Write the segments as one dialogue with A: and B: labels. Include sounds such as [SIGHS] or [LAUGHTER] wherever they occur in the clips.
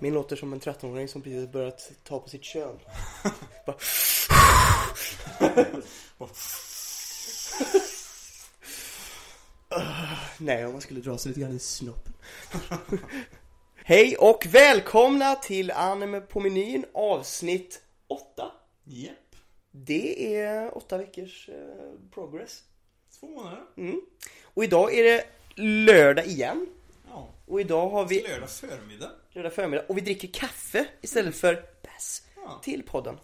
A: Min låter som en 13-åring som precis börjat ta på sitt kön. [LAUGHS] Bara... Nej, om man skulle dra sig lite grann i snoppen. [LAUGHS] Hej och välkomna till Anime på menyn avsnitt 8.
B: Japp.
A: Det är åtta veckors eh, progress.
B: Två månader.
A: Mm. Och idag är det lördag igen. Och idag har vi
B: Lördag förmiddag.
A: lördag förmiddag och vi dricker kaffe istället för bärs
B: Ja.
A: till podden.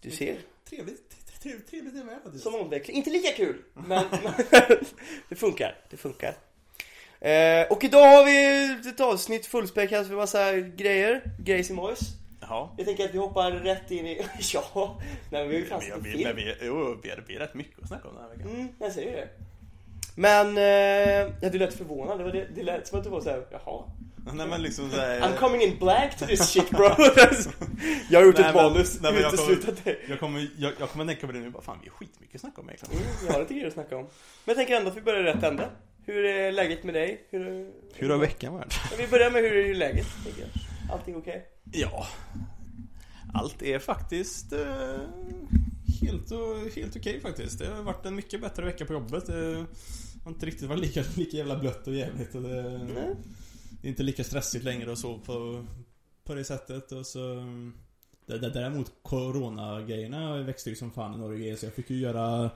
A: Du ser,
B: Trevligt. Trevligt, trevligt det med faktiskt.
A: som omväxling. Inte lika kul, [LAUGHS] men [LAUGHS] det funkar. Det funkar. Eh, och idag har vi ett avsnitt fullspäckat med massa grejer. Grejs i mojs.
C: Ja.
A: Jag tänker att vi hoppar rätt in i... [LAUGHS] ja, nej men vi har ju fan sett en film.
C: men vi, jo, vi, hade, vi har rätt mycket att snacka om den här veckan.
A: Mm, jag säger det. Men, eh, ja du lät förvånad. Det, var det, det lät som att du var såhär, jaha.
C: Nej men liksom såhär,
A: I'm coming in black to this shit bro. [LAUGHS] jag har gjort
C: Nej,
A: ett manus,
C: nej, men jag
A: det.
C: jag kommer, jag, jag kommer tänka på det nu bara, fan vi har skitmycket att snacka om egentligen.
A: Mm, jag har lite grejer att snacka om. Men jag tänker ändå att vi börjar rätt ände. Hur är läget med dig? Hur,
C: Hur har veckan varit?
A: Vi börjar med hur är läget. Allting okej?
C: Ja. Allt är faktiskt eh, helt, helt okej faktiskt. Det har varit en mycket bättre vecka på jobbet. Det har inte riktigt varit lika, lika jävla blött och jävligt. Och det,
A: Nej.
C: det är inte lika stressigt längre och så på, på det sättet. Och så, det, det, däremot Corona-grejerna växte ju som fan i Norge. Så jag fick ju göra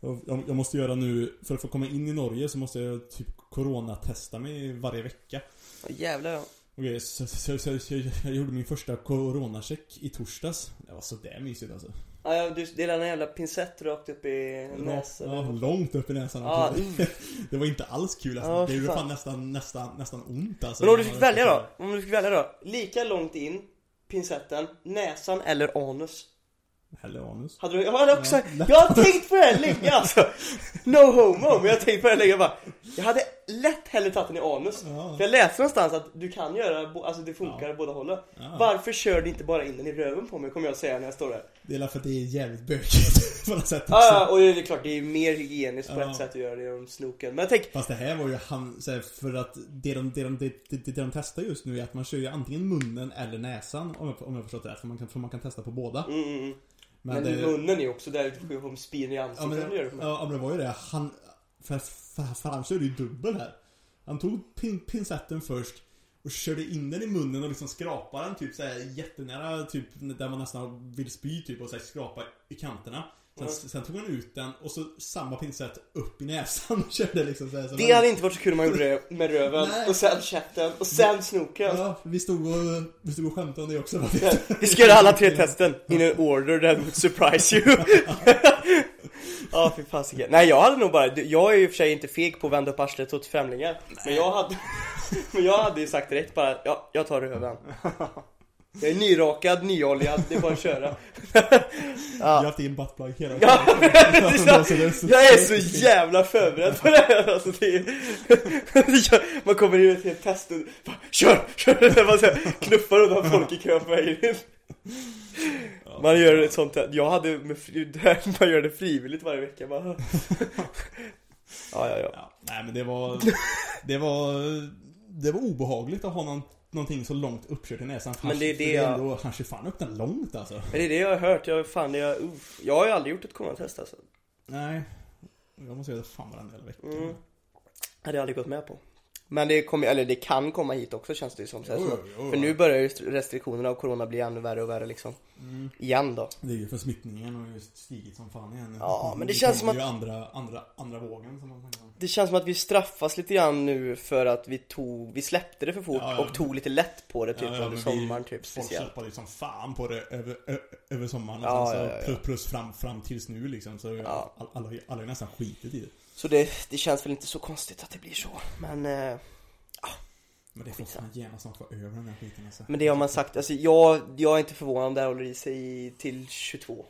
C: jag, jag måste göra nu, för att få komma in i Norge så måste jag typ Corona-testa mig varje vecka.
A: Ja, jävlar ja.
C: Okej, så, så, så, så, jag gjorde min första coronacheck i torsdags. Det var sådär mysigt alltså.
A: Ja, du, det är den jävla pincett rakt upp i näsan.
C: Ja, långt upp i näsan.
A: Ja, [LAUGHS]
C: Det var inte alls kul alltså.
A: Ja,
C: det gjorde
A: fan.
C: fan nästan, nästan, nästan ont alltså.
A: Men om du fick välja då? Om du fick välja då? Lika långt in, pincetten, näsan eller anus?
C: Hellre anus.
A: Hade du, jag hade också,
C: Ja.
A: jag har tänkt på det här länge alltså No homo, men jag har tänkt på det här länge jag bara Jag hade lätt hellre tagit den i anus
C: Ja.
A: För jag läste någonstans att du kan göra, alltså det funkar
C: Ja.
A: båda hållen
C: Ja.
A: Varför kör du inte bara in den i röven på mig, kommer jag säga när jag står där
C: Det är för att det är jävligt bökigt [LAUGHS] på något sätt också.
A: Ja, ja, och det är klart, det är mer hygieniskt på
C: Ja.
A: ett sätt att göra det genom snoken Men tänk,
C: Fast det här var ju han, så här, för att det de, det, de, det, det, det de testar just nu är att man kör ju antingen munnen eller näsan om jag, om jag förstått det rätt. För man kan, för man kan testa på båda.
A: mm, mm, mm.
C: Men,
A: Men,
C: det,
A: munnen är ju också där du får spin i
C: ja,
A: ansiktet
C: men,
A: om du gör det
C: ja, men det var ju det. Han, för, för, för han körde ju dubbel här. Han tog pin, pincetten först och körde in den i munnen och liksom skrapade den typ såhär jättenära typ där man nästan vill spy typ och så här, skrapa i kanterna. Sen,
A: Ja.
C: sen tog han ut den och så samma pincett upp i näsan och [LAUGHS] körde liksom såhär. Så
A: Det hade inte varit så kul om man gjorde det med röven, och sen käften, och sen snoken
C: Ja, vi stod och, vi stod och skämtade om det också.
A: Vi ska göra alla tre testen in [LAUGHS] an order that would surprise you [LAUGHS] Ja fy fasiken. Nej jag hade nog bara, jag är ju för sig inte feg på att vända upp arslet åt främlingar Men jag hade [LAUGHS] Men jag hade ju sagt direkt bara, ja jag tar röven. [LAUGHS] Jag är nyrakad, nyoljad, det är bara att köra. [LAUGHS]
C: Jag har haft in buttplug hela
A: Ja, jag är så jävla förberedd på det här alltså, det är, Man kommer in i ett test och bara, kör, kör! Man så här, knuffar undan folk i kön på vägen in Man gör ett sånt här, jag hade med, fri- [LAUGHS] man gör det frivilligt varje vecka bara. [LAUGHS] Ja, ja, ja.
C: Ja, nej men det var, det var, det var obehagligt att ha någon, någonting så långt uppkört i näsan. Han,
A: Men det är det jag-
C: ändå, han kör fan upp den långt alltså.
A: Men det är det jag har hört, jag, fan, det är, uff. jag har ju aldrig gjort ett coronatest alltså.
C: Nej. Jag måste göra det fan varenda jävla vecka.
A: Mm. hade jag aldrig gått med på. Men det kommer, eller det kan komma hit också känns det ju som. Så här,
C: Jo,
A: så att-
C: jo.
A: För nu börjar ju restriktionerna av corona bli ännu värre och värre liksom.
C: Mm.
A: Igen då.
C: Det är ju för smittningen har ju stigit som fan igen.
A: Ja, men det känns som
C: kommer ju andra, andra, andra vågen som man om.
A: Det känns som att vi straffas lite grann nu för att vi tog, vi släppte det för fort
C: Ja, ja.
A: och tog lite lätt på det typ
C: Ja, ja,
A: under
C: vi-
A: sommaren typ
C: Folk
A: speciellt.
C: kämpade ju som fan på det över, ö, över sommaren.
A: Ja,
C: och sen
A: ja,
C: så
A: ja, ja.
C: Plus, plus fram, fram tills nu liksom. Så alla, alla, alla ju nästan skitit i det.
A: Så det, det känns väl inte så konstigt att det blir så. Men, eh,
C: Men det får fan gärna snart vara över den här skiten alltså.
A: men det har man sagt, alltså jag, jag är inte förvånad om det här håller i sig till 22.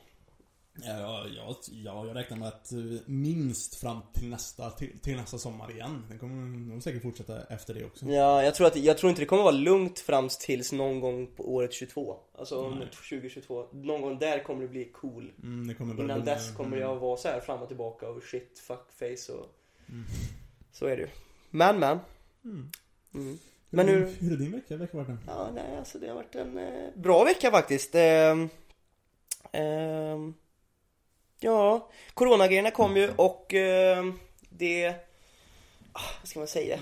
C: Ja, ja, ja, ja, jag räknar med att eh, minst fram till nästa, till, till nästa sommar igen. Det kommer nog säkert fortsätta efter det också.
A: Ja, jag tror, att, jag tror inte det kommer vara lugnt fram tills någon gång på året 22. Alltså
C: Nej.
A: 2022. Någon gång där kommer det bli cool.
C: Mm, det kommer börja
A: Innan
C: lugna-
A: dess kommer jag vara så här fram och tillbaka och shit, fuck face och
C: Mm.
A: så är det ju. Men men.
C: Mm.
A: Mm. Men
C: hur,
A: hur-
C: hur är din vecka? Vecka varit den?
A: Ja, nej alltså det har varit en eh, bra vecka faktiskt. Ehm, ehm, ja, coronagrejerna kom ju och ehm, det... Ah, vad ska man säga?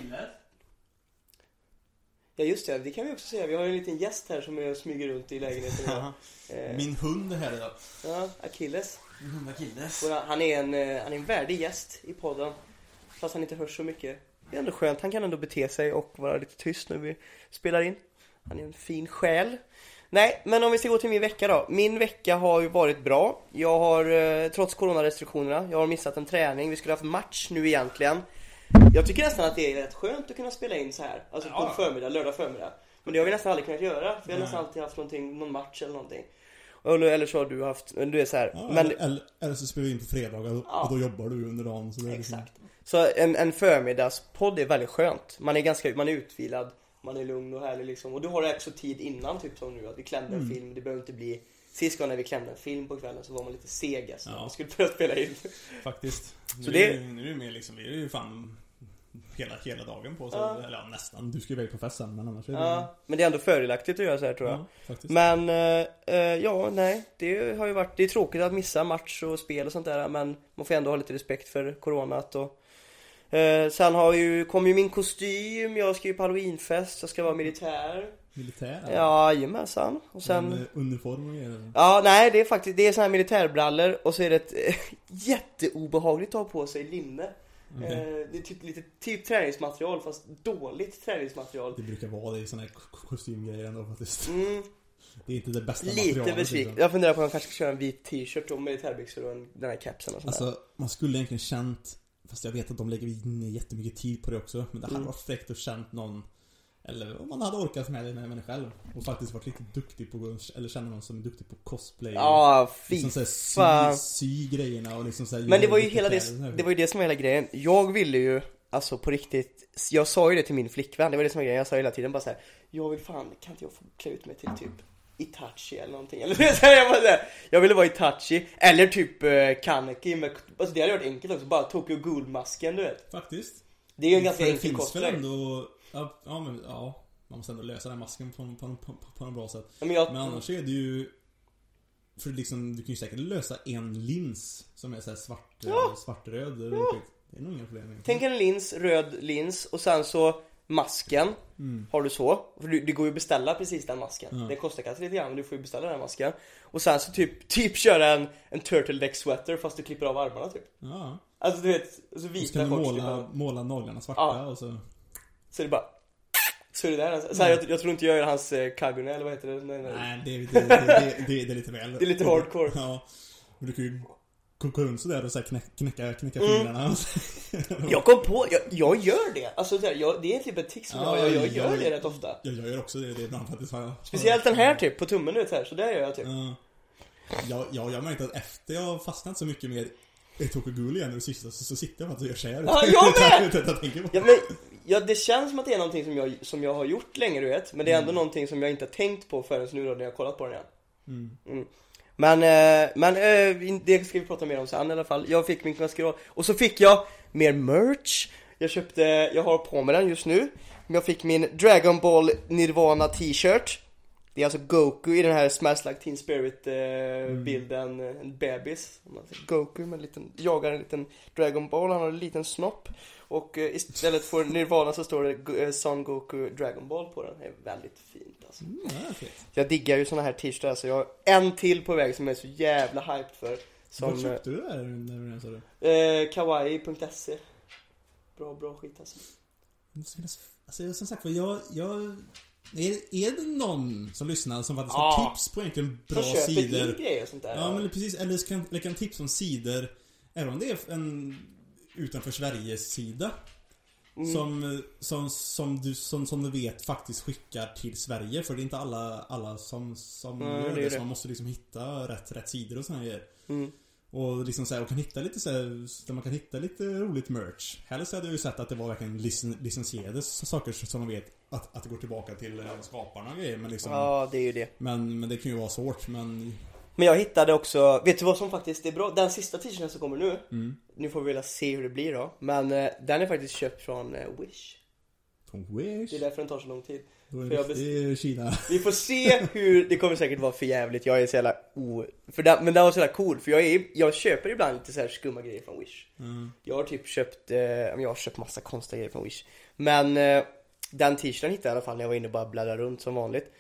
A: Ja just det, det kan vi också säga. Vi har en liten gäst här som är smyger runt i lägenheten idag. [LAUGHS] Eh,
C: Min hund är här idag.
A: Ja, Achilles.
C: Min hund Achilles.
A: Och han är en, eh, han är en värdig gäst i podden. Fast han inte hörs så mycket. Det är ändå skönt, han kan ändå bete sig och vara lite tyst när vi spelar in. Han är en fin själ. Nej, men om vi ska gå till min vecka då. Min vecka har ju varit bra. Jag har, eh, trots coronarestriktionerna, jag har missat en träning. Vi skulle haft match nu egentligen. Jag tycker nästan att det är rätt skönt att kunna spela in så här. Alltså på en förmiddag, lördag förmiddag. Men det har vi nästan aldrig kunnat göra. För vi har nästan alltid haft någonting, någon match eller någonting. Eller, eller så har du haft, du är så här.
C: Ja,
A: men,
C: eller, eller, så spelar vi in på fredagar och,
A: Ja.
C: och då jobbar du under dagen. Så liksom-
A: Exakt. Så en, en förmiddagspodd är väldigt skönt. Man är ganska, man är utvilad, man är lugn och härlig liksom. Och du har också tid innan, typ som nu, att vi klämde en
C: Mm.
A: film. Det behöver inte bli... Sist när vi klämde en film på kvällen så var man lite seg alltså.
C: Ja.
A: Man skulle börja spela in.
C: Faktiskt.
A: Så
C: nu,
A: det-
C: är, nu är det mer liksom, vi är ju fan hela, hela dagen på så,
A: Ja.
C: Eller ja, nästan. Du ska ju iväg på fest sen men annars är det
A: Ja, men det är ändå fördelaktigt att göra så här tror jag.
C: ja.
A: Men, eh, eh, ja, nej. Det har ju varit, det är tråkigt att missa match och spel och sånt där men man får ändå ha lite respekt för coronat och eh, Sen har ju, kom ju min kostym, jag ska ju på halloweenfest, jag ska vara militär
C: Militär?
A: Ja, jajamensan. Och sen...
C: Med uniform och grejer?
A: Ja, nej det är faktiskt, det är såna här militärbrallor och så är det ett eh, [LAUGHS] jätteobehagligt att ha på sig linne.
C: Okej.
A: Eh, det är typ lite, typ träningsmaterial fast dåligt träningsmaterial.
C: Det brukar vara det i såna här kostymgrejer ändå faktiskt.
A: Mm,
C: Det är inte det bästa
A: lite
C: materialet.
A: besviken.
C: liksom.
A: Jag funderar på om jag kanske ska köra en vit t-shirt och militärbyxor och en, den här kepsen och sånt där.
C: Alltså, man skulle egentligen känt Fast jag vet att de lägger in jättemycket tid på det också Men det hade
A: Mm.
C: varit fräckt att känt någon Eller om man hade orkat med det med mig själv Och faktiskt varit lite duktig på Eller känner någon som är duktig på cosplay
A: Ja, fy
C: liksom så här,
A: fan.
C: sy, sy grejerna och liksom så här,
A: Men det var ju hela det, det var ju det som var hela grejen. Jag ville ju, alltså på riktigt, jag sa ju det till min flickvän, det var det som var grejen. Jag sa hela tiden bara så här, jag vill fan, kan inte jag få klä ut mig till typ Itachi eller någonting? Eller [LAUGHS] så här, jag, bara här, jag ville vara Itachi, eller typ uh, Kaneki med, alltså det hade varit enkelt också, bara Tokyo Ghoul-masken du vet.
C: Faktiskt
A: Det är ju en ganska
C: För det
A: enkel
C: finns väl
A: cosplay.
C: ändå ja, ja men ja Man måste ändå lösa den masken på, på, på, på, på bra sätt
A: Ja, men jag,
C: Men annars är det ju För liksom, du kan ju säkert lösa en lins Som är såhär svart,
A: Ja.
C: eh, svartröd eller skit. Det är nog inga problem egentligen.
A: tänk en lins, röd lins och sen så masken
C: Mm.
A: har du så. För du, det går ju att beställa precis den masken.
C: Ja.
A: Det kostar kanske lite grann men du får ju beställa den masken. Och sen så typ, typ köra en, en turtleneck sweater fast du klipper av armarna typ.
C: Ja.
A: Alltså du vet, så
C: Och så
A: vita shorts
C: måla, måla naglarna svarta
A: Ja.
C: och så
A: Så är det bara så är det där. Så här, jag, jag tror inte jag gör hans eh, Kagune eller vad heter det? Nej, nej.
C: Nej, det, det, det, det är lite väl
A: Det är lite hardcore.
C: Ja Men du kan ju koka runt sådär och så här knä, knäcka, knäcka
A: Mm.
C: fingrarna [LAUGHS]
A: Jag kom på, jag, jag gör det. Alltså så här, jag, det är typ ett tics som
C: Ja,
A: jag, jag, jag
C: jag-
A: gör det rätt ofta.
C: Jag jag gör också det, det är ibland faktiskt jag-
A: Speciellt den här typ, på tummen ut här. Så där gör jag typ.
C: Ja. Ja, ja, jag har märkt att efter jag har fastnat så mycket mer i Tokyo Ghoul igen nu sista så, så sitter jag faktiskt och gör så här.
A: Ja, jag med! [LAUGHS]
C: Jag tänker på
A: Ja, men, ja, det känns som att det är någonting som jag, som jag har gjort länge du vet. Men det är ändå någonting som jag inte har tänkt på förrän nu då när jag har kollat på den igen.
C: Mm.
A: Men, eh, men eh, det ska vi prata mer om sen i alla fall. Jag fick min maskerad. Och så fick jag mer merch. Jag köpte, jag har på mig den just nu. Men jag fick min Dragon Ball Nirvana t-shirt. Det är alltså Goku i den här Smash Like Teen Spirit eh, bilden, eh, en bebis. Om man säger Goku med en liten, jagar en liten Dragon Ball, han har en liten snopp. Och eh, istället för Nirvana så står det eh, Son Goku Dragon Ball på den. Det är väldigt fint alltså.
C: Mm, okej.
A: Jag diggar ju såna här t-shirtar så jag har en till på väg som jag är så jävla hyped för. Som eh,
C: köpte du där när du sa det?
A: eh, kawaii.se Bra, bra skit alltså.
C: Det Alltså som sagt jag, jag är, är det någon som lyssnar som faktiskt
A: Ja.
C: har tips på egentligen
A: Som
C: bra
A: köper
C: sidor?
A: grejer och sånt där.
C: Ja men precis, eller kan, eller kan tips om sidor Även om det är en utanför Sverige-sida
A: Mm.
C: som, som, som, du, som, som du vet faktiskt skickar till Sverige För det är inte alla, alla som, som
A: Nej,
C: gör
A: det
C: det, så man måste liksom hitta rätt, rätt sidor och såna grejer
A: Mm.
C: Och liksom så här, och kan hitta lite så här, där man kan hitta lite roligt merch Helst hade jag ju sett att det var verkligen licen, licensierade saker som man vet att, att det går tillbaka till eh, skaparna och grejer men liksom
A: Ja, det är ju det.
C: men, men det kan ju vara svårt men
A: Men jag hittade också, vet du vad som faktiskt är bra? Den sista t-shirten som kommer nu,
C: mm.
A: nu får vi väl se hur det blir då. Men eh, den är faktiskt köpt från eh, Wish.
C: Från Wish.
A: Det är därför den tar så lång tid.
C: Kina. [LAUGHS]
A: Vi får se hur, det kommer säkert vara för jävligt. jag är så jävla o... För den, men den var så jävla cool, för jag, är, jag köper ibland lite så här skumma grejer från Wish.
C: Mm.
A: Jag har typ köpt, eh, jag har köpt massa konstiga grejer från Wish. Men eh, den t-shirten hittade jag i alla fall när jag var inne och bara bläddrade runt som vanligt.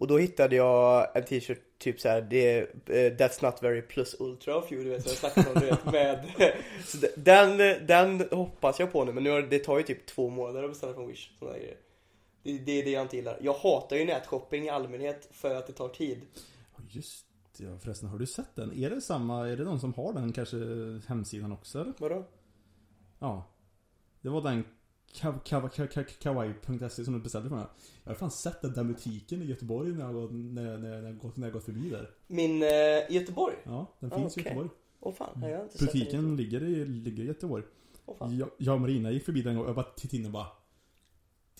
A: Och då hittade jag en t-shirt typ såhär, det är eh, That's not very plus ultra of you, du vet, så jag snackade om du vet med [LAUGHS] så de- den, den hoppas jag på nu, men nu har, det tar ju typ två månader att beställa från Wish, sådana grejer. Det, det är det jag inte gillar. Jag hatar ju nätshopping i allmänhet för att det tar tid.
C: Just ja, förresten, har du sett den? Är det samma, är det de som har den kanske hemsidan också eller?
A: Vadå?
C: Ja. Det var den ka- ka- ka- ka- kawaii.se som du beställde från. Jag har fan sett den där butiken i Göteborg när jag gått, när, när, när, jag gått, när jag gått förbi där.
A: Min, eh, Göteborg?
C: Ja, den
A: Ah,
C: finns i
A: okej.
C: Göteborg.
A: Åh fan, jag har inte sett den.
C: Butiken ligger i, ligger i Göteborg.
A: Åh fan.
C: Jag, jag och Marina gick förbi den och jag bara tittade in och bara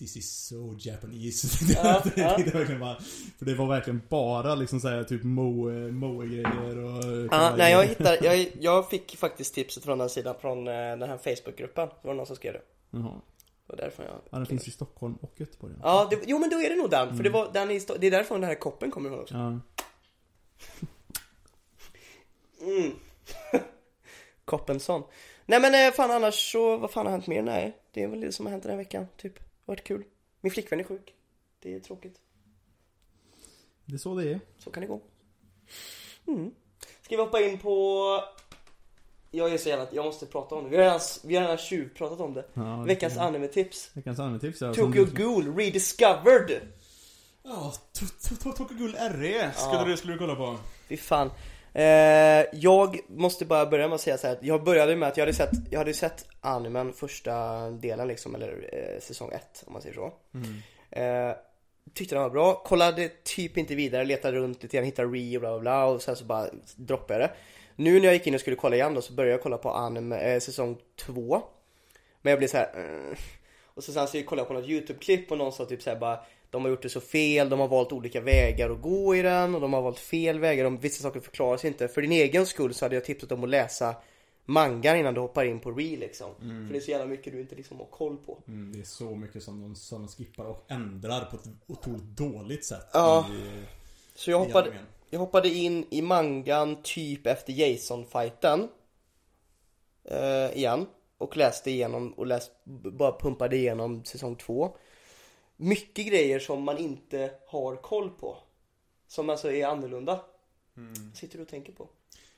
C: This is so Japanese. [LAUGHS]
A: Ja,
C: det,
A: ja.
C: det, bara, för det var verkligen bara liksom såhär typ moe, moe-grejer och
A: Ja, nej jag hittade, jag, jag fick faktiskt tipset från den sidan, från eh, den här Facebookgruppen. Det var någon som skrev det.
C: Jaha.
A: Det var därför jag...
C: Ja, den finns i Stockholm och Göteborg.
A: Ja, det, jo men då är det nog den, för det var den Sto- det är därifrån den här koppen kommer ifrån också.
C: Ja.
A: Mm. [LAUGHS] Koppensson. Nej men eh, fan annars så, vad fan har hänt mer? Nej, det är väl det som har hänt den här veckan, typ. Det varit kul. Min flickvän är sjuk. Det är tråkigt.
C: Det är så det är.
A: Så kan det gå. Mm. Ska vi hoppa in på... Jag är så jävla... Jag måste prata om det. Vi har redan, vi har redan tjuvpratat om det.
C: Ja,
A: Veckans
C: det-
A: anime-tips.
C: Veckans anime-tips ja. som
A: Tokyo
C: du-
A: Ghoul Rediscovered.
C: Ja, Tokyo Ghoul RE skulle
A: Ja.
C: du skulle du kolla på.
A: Fy fan. Eh, jag måste bara börja med att säga så här att jag började med att jag hade sett, jag hade sett animen första delen liksom, eller eh, säsong 1 om man säger så. Eh, tyckte den var bra, kollade typ inte vidare, letade runt lite grann, hittade re och bla bla bla och sen så bara droppade jag det. Nu när jag gick in och skulle kolla igen då så började jag kolla på anime, eh, säsong 2 Men jag blev så här. Eh, och så sen så kollade jag på något YouTube-klipp och någon sa typ så här bara de har gjort det så fel, de har valt olika vägar att gå i den och de har valt fel vägar, de, vissa saker förklaras inte. För din egen skull så hade jag tipsat om att läsa mangan innan du hoppar in på re liksom. För det är så jävla mycket du inte liksom har koll på.
C: Mm, det är så mycket som de, som de skippar och ändrar på ett otroligt dåligt sätt.
A: Ja.
C: I,
A: Så jag hoppade, jag hoppade in i mangan typ efter Jason-fighten. Eh, igen. Och läste igenom och läst, bara pumpade igenom säsong två. Mycket grejer som man inte har koll på. Som alltså är annorlunda. Sitter du och tänker på?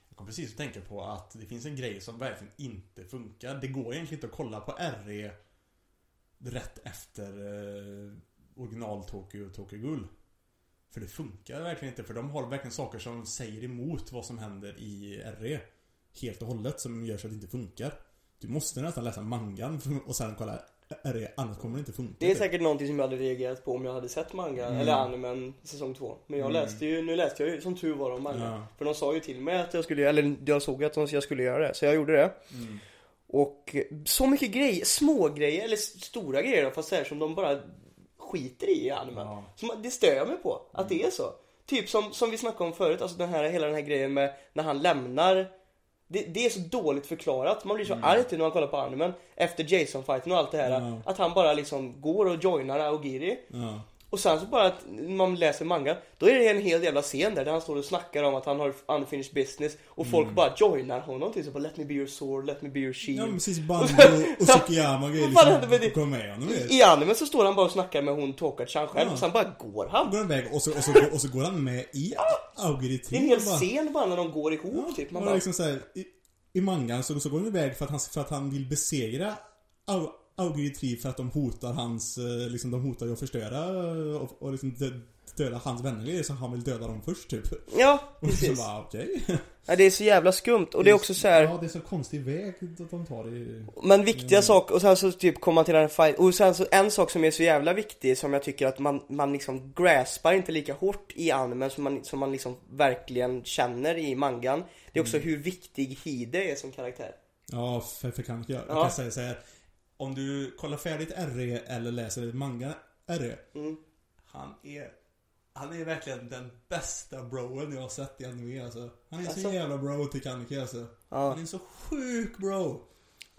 C: Jag kom precis att tänka på att det finns en grej som verkligen inte funkar. Det går egentligen inte att kolla på RE rätt efter eh, original Tokyo och Tokyo Ghoul. För det funkar verkligen inte, för de har verkligen saker som säger emot vad som händer i RE. Helt och hållet, som gör så att det inte funkar. Du måste nästan läsa mangan och sen kolla RE, annars kommer det inte funka.
A: Det är säkert någonting som jag hade reagerat på om jag hade sett manga
C: Mm.
A: eller animen säsong två. Men jag läste ju, nu läste jag ju som tur var om manga.
C: Ja.
A: För de sa ju till mig att jag skulle, eller jag såg att de, jag skulle göra det. Så jag gjorde det.
C: Mm.
A: Och så mycket grejer, små grejer eller stora grejer fast så här, som de bara skiter i i animen.
C: Ja.
A: Som, det stör jag mig på, att det är så. Typ som, som vi snackade om förut, alltså den här, hela den här grejen med när han lämnar det, det är så dåligt förklarat, man blir så arg till när man kollar på animen Efter Jason-fighten och allt det här
C: Ja.
A: Att han bara liksom går och joinar Aogiri
C: Ja.
A: Och sen så bara att man läser manga, då är det en hel jävla scen där, där han står och snackar om att han har unfinished business och folk bara joinar honom till så bara Let me be your sword, let me be your shield
C: Ja men precis, Bando och [LAUGHS] Sukiyama och grejer
A: Vad fan hände med
C: liksom. Kom med honom vet.
A: I animen så står han bara och snackar med hon Tokachan själv
C: Ja.
A: och sen bara går han
C: går han iväg och så, och så, går- och så går han med i Auguri 3
A: Det är en hel
C: och bara-
A: scen bara när de går ihop typ, man
C: och
A: bara
C: liksom så här, i, I mangan så, så går han iväg för att han, för att han vill besegra Au, Auguri 3 för att de hotar hans, eh, liksom de hotar ju att förstöra eh, och, och liksom dö, döda hans vänner så han vill döda dem först typ.
A: Ja, [LAUGHS]
C: Och så
A: precis
C: bara okej. [LAUGHS]
A: ja, Det är så jävla skumt och det är också så här.
C: Ja det är så konstig väg att de tar i...
A: Men viktiga saker, och sen så typ kommer man till den fight, och sen så en sak som är så jävla viktig som jag tycker att man, man liksom graspar inte lika hårt i animen som man, som man liksom verkligen känner i mangan Det är också hur viktig Hide är som karaktär
C: Ja, för, för kan jag, jag
A: Ja.
C: kan säga så här. Om du kollar färdigt RE eller läser manga RE.
A: Mm.
C: Han är Han är verkligen den bästa broen jag har sett i anime alltså. Han är
A: Alltså?
C: så jävla bro till Kaneki alltså.
A: Ja.
C: Han är så sjuk bro.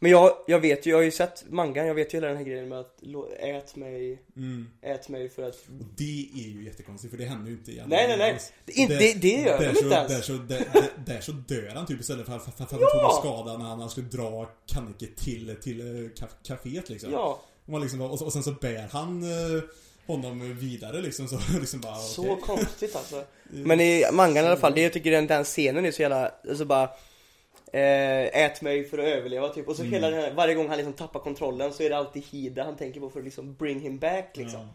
A: Men jag, jag vet ju, jag har ju sett mangan, jag vet ju hela den här grejen med att ät mig,
C: Mm.
A: ät mig för att
C: Och det är ju jättekonstigt för det händer ju inte i
A: Nej, nej, nej. Det- inte- det- det gör
C: där
A: de inte ens.
C: Där så, där, där, där så dör han typ istället för, för, för, att han tog en skada när han skulle dra Kannike till, till eh, kaf- kaféet liksom.
A: Ja,
C: Och, liksom och, så- och sen så bär han eh, honom vidare liksom så [LAUGHS] liksom bara
A: så konstigt alltså [LAUGHS] Men i mangan i alla fall, det jag tycker den, den scenen är så jävla, alltså bara Ät mig för att överleva typ. Och så hela den här, varje gång han liksom tappar kontrollen så är det alltid Hida han tänker på för att liksom bring him back liksom.
C: Ja,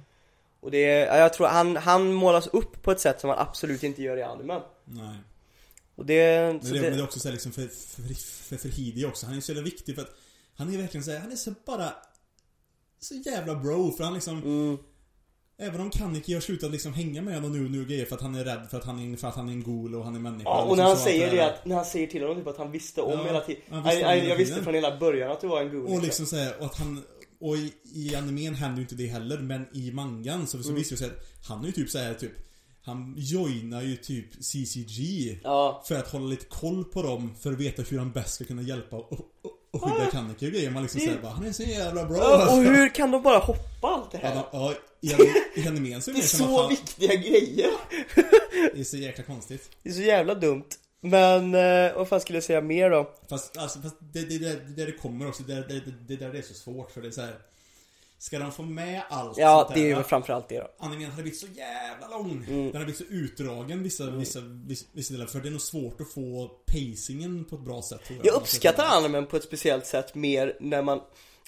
A: Och det, är- ja, jag tror han, han målas upp på ett sätt som han absolut inte gör i animen
C: nej.
A: Och det,
C: Men det,
A: det,
C: men det är också så här liksom för, för, för, för Hidi också, han är så jävla viktig för att Han är verkligen så här, han är så bara Så jävla bro för han liksom
A: mm,
C: Även om Kannike har slutat liksom hänga med honom nu nu och grejer för att han är rädd för att han är, för att han är en gol och han är människa
A: Ja, och
C: liksom
A: när han säger det att, när han säger till honom typ att han visste om
C: Ja,
A: hela tiden jag,
C: visste
A: jag, jag visste från hela början att du var en god
C: Och liksom. såhär, och att han Och i, i animen händer ju inte det heller men i mangan så, så
A: Mm.
C: det sig att Han är ju typ såhär typ Han joinar ju typ CCG
A: Ja,
C: För att hålla lite koll på dem För att veta hur han bäst ska kunna hjälpa och, och, och skydda Kannike och grejer Man liksom säger bara Han är så jävla bra
A: Ja, och hur kan de bara hoppa allt det här?
C: Ja, ja, i, anim- i animen är
A: det
C: det
A: är så
C: han,
A: viktiga grejer [LAUGHS]
C: Det är så jäkla konstigt
A: Det är så jävla dumt Men, eh, vad fan skulle jag säga mer då?
C: Fast, alltså, fast det, det, det, det där det kommer också, det, det, det, det där det är så svårt för det är så här. Ska de få med allt
A: Ja,
C: sånt
A: det är ju framförallt det då.
C: Animen hade blivit så jävla lång.
A: Mm.
C: Den hade blivit så utdragen vissa, vissa, vissa, vissa delar. För det är nog svårt att få pacingen på ett bra sätt tror jag.
A: Jag uppskattar animen på ett speciellt sätt mer när man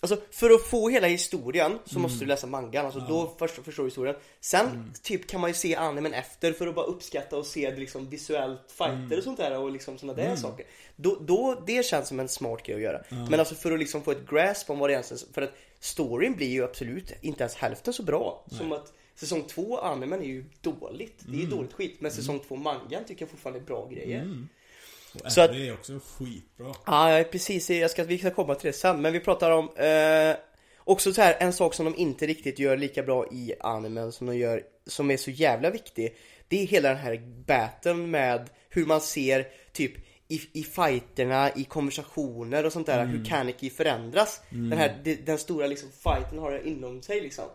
A: Alltså för att få hela historien så måste du läsa mangan, alltså då först förstår du historien. Sen typ kan man ju se animen efter för att bara uppskatta och se liksom visuellt fighter och sånt där och liksom såna där saker. Då, då, det känns som en smart grej att göra. Men alltså för att liksom få ett grasp om vad det egentligen För att storyn blir ju absolut inte ens hälften så bra Som att säsong två animen är ju dåligt Det är ju dåligt skit Men säsong två mangan tycker jag fortfarande är bra grejer
C: Och
A: så att-
C: är också skitbra.
A: Ja, precis. Jag ska, vi ska komma till det sen. Men vi pratar om eh, också så här en sak som de inte riktigt gör lika bra i animen som de gör, som är så jävla viktig. Det är hela den här battlen med hur man ser typ i, i fighterna, i konversationer och sånt där, hur Kaneki förändras. Den här, den stora liksom fighten har det inom sig liksom.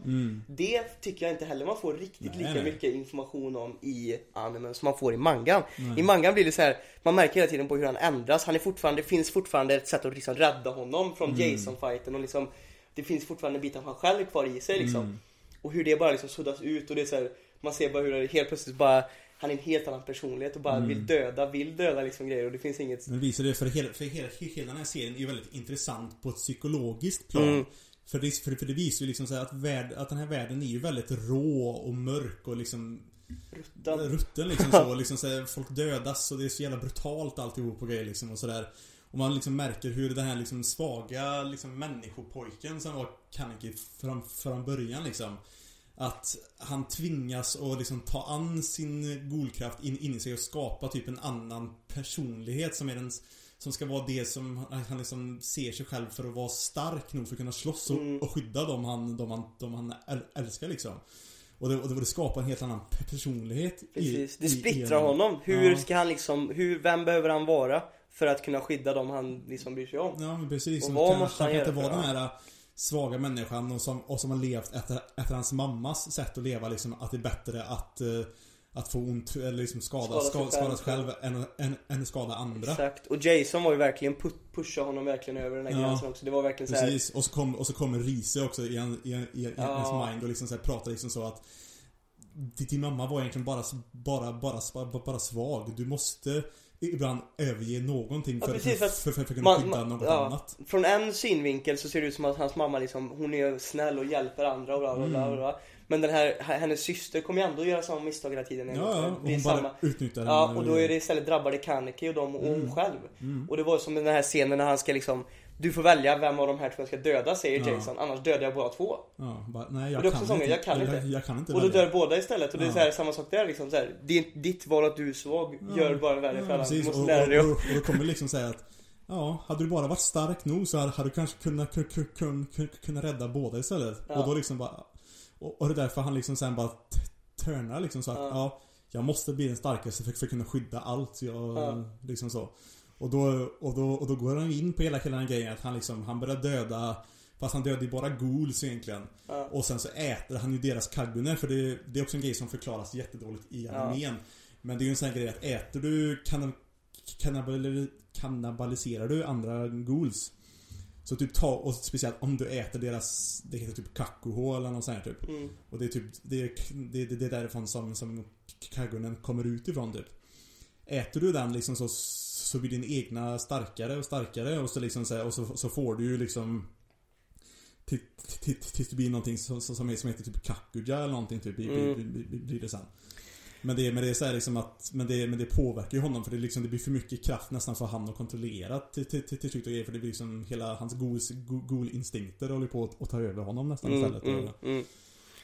A: Det tycker jag inte heller man får riktigt
C: Nej,
A: lika
C: nej.
A: mycket information om i animen som man får i mangan. I mangan blir det så här, man märker hela tiden på hur han ändras. Han är fortfarande, det finns fortfarande ett sätt att liksom rädda honom från Jason-fighten och liksom Det finns fortfarande bitar han själv kvar i sig liksom. Och hur det bara liksom suddas ut och det är så här, man ser bara hur det helt plötsligt bara han är en helt annan personlighet och bara vill döda, vill döda liksom grejer och det finns inget
C: Men visar det för hela, för hela, hela den här serien är ju väldigt intressant på ett psykologiskt plan.
A: Mm.
C: För, det, för, för det visar ju liksom så här att, värld, att den här världen är ju väldigt rå och mörk och liksom
A: rutten.
C: rutten liksom så, liksom så här, folk dödas och det är så jävla brutalt alltihop och grejer liksom och sådär. Och man liksom märker hur den här liksom svaga liksom människopojken som var Kaneki från, från början liksom. Att han tvingas att liksom ta an sin golkraft in, in i sig och skapa typ en annan personlighet som är den som ska vara det som han liksom ser sig själv för att vara stark nog för att kunna slåss och,
A: Mm.
C: och skydda dem han, de han, de han äl- älskar liksom. Och det, och det, skapar en helt annan pe- personlighet i-
A: Precis, det
C: i- i
A: splittrar
C: honom.
A: Hur
C: Ja.
A: ska han liksom, hur, vem behöver han vara för att kunna skydda dem han liksom bryr sig om?
C: Ja men precis.
A: Och vad
C: kan,
A: måste
C: han
A: han
C: kan inte vara den här svaga människan och som, och som har levt efter, efter hans mammas sätt att leva liksom. Att det är bättre att, eh, att få ont eller liksom skada,
A: Skada sig
C: skada,
A: själv.
C: än, än, än att skada andra.
A: Exakt, och Jason var ju verkligen pu- pusha honom verkligen över den här
C: Ja.
A: gränsen också. Det var verkligen så här,
C: Precis, och så, kom, och så kommer Riese också i, en, i, en, i,
A: Ja.
C: ens mind och liksom så här, pratar liksom så att din mamma var egentligen bara, bara, bara, bara, bara svag. Du måste ibland överge någonting
A: Ja,
C: för,
A: precis,
C: för,
A: att
C: för, för, att kunna skydda något
A: ja.
C: annat.
A: Från en synvinkel så ser det ut som att hans mamma liksom, hon är snäll och hjälper andra och bla bla bla,
C: Mm.
A: bla. Men den här, hennes syster kommer ju ändå göra samma misstag hela tiden.
C: Ja, ja, och hon
A: samma,
C: bara utnyttjar
A: Ja,
C: henne.
A: och då är det istället drabbade Kaneki och dem och hon själv. Och det var som den här scenen när han ska liksom Du får välja vem av de här två jag ska döda säger
C: Ja.
A: Jason, annars dödar jag båda två.
C: Ja, bara, nej
A: Och
C: jag
A: det är
C: kan,
A: också sången,
C: inte,
A: jag kan inte.
C: Jag, jag kan inte
A: Och då dör båda istället och det är så här, samma sak där liksom så här, är ditt val att du är svag, gör bara värre för alla. Du
C: precis.
A: måste
C: Och,
A: lära
C: och,
A: dig
C: och,
A: att...
C: och då kommer liksom säga att Ja, hade du bara varit stark nog så hade du kanske kunnat, kun, kun, kun, kun, kunna rädda båda istället.
A: Ja.
C: Och då liksom bara och, och det är därför han liksom sen bara t- turnar liksom så att
A: Ja.
C: ja. Jag måste bli den starkaste för, för att kunna skydda allt. Jag,
A: Ja.
C: liksom så. Och då, och då, och då går han in på hela, hela den grejen att han liksom, han börjar döda Fast han dödar ju bara ghouls egentligen.
A: Ja.
C: Och sen så äter han ju deras kagune för det, det är också en grej som förklaras jättedåligt i
A: Ja.
C: animen. Men det är ju en sån här grej att äter du kannab kannibaliserar du andra ghouls Så typ ta, och speciellt om du äter deras, det heter typ kakuho eller något sånt här typ.
A: Mm.
C: Och det är typ, det är, det, det, det är därifrån som, som kagunen kommer ut ifrån typ. Äter du den liksom så, så blir din egna starkare och starkare och så liksom så, här, och så, så får du ju liksom till- till- Tills det blir någonting som, som, heter typ kakuja eller någonting typ blir,
A: Mm.
C: blir, det sen. Men det, men det är så här liksom att, men det, men det påverkar ju honom för det, liksom, det blir för mycket kraft nästan för han att kontrollera till, till, till, till slut och grejer för det blir liksom hela hans ghoul-instinkter håller på att, att ta över honom nästan
A: Mm,
C: istället.
A: mm,
C: Och,
A: mm.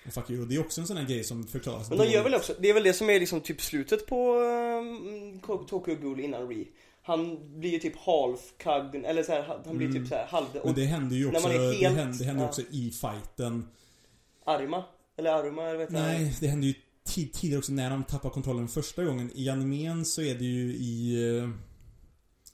C: och fuck you. Och det är också en sån här grej som förklaras
A: Men de gör väl också, det är väl det som är liksom typ slutet på um, Tokyo Ghoul innan Re. Han blir ju typ half kaggen, eller så här, han blir
C: Mm.
A: typ så här halv...
C: Men
A: Och
C: det händer ju också,
A: är
C: det
A: helt-
C: händer, det händer
A: ja.
C: också i fighten
A: Arima, eller Aruma, eller vet jag.
C: Nej, det händer ju tid, tidigare också när de tappar kontrollen första gången. I animen så är det ju i... eh,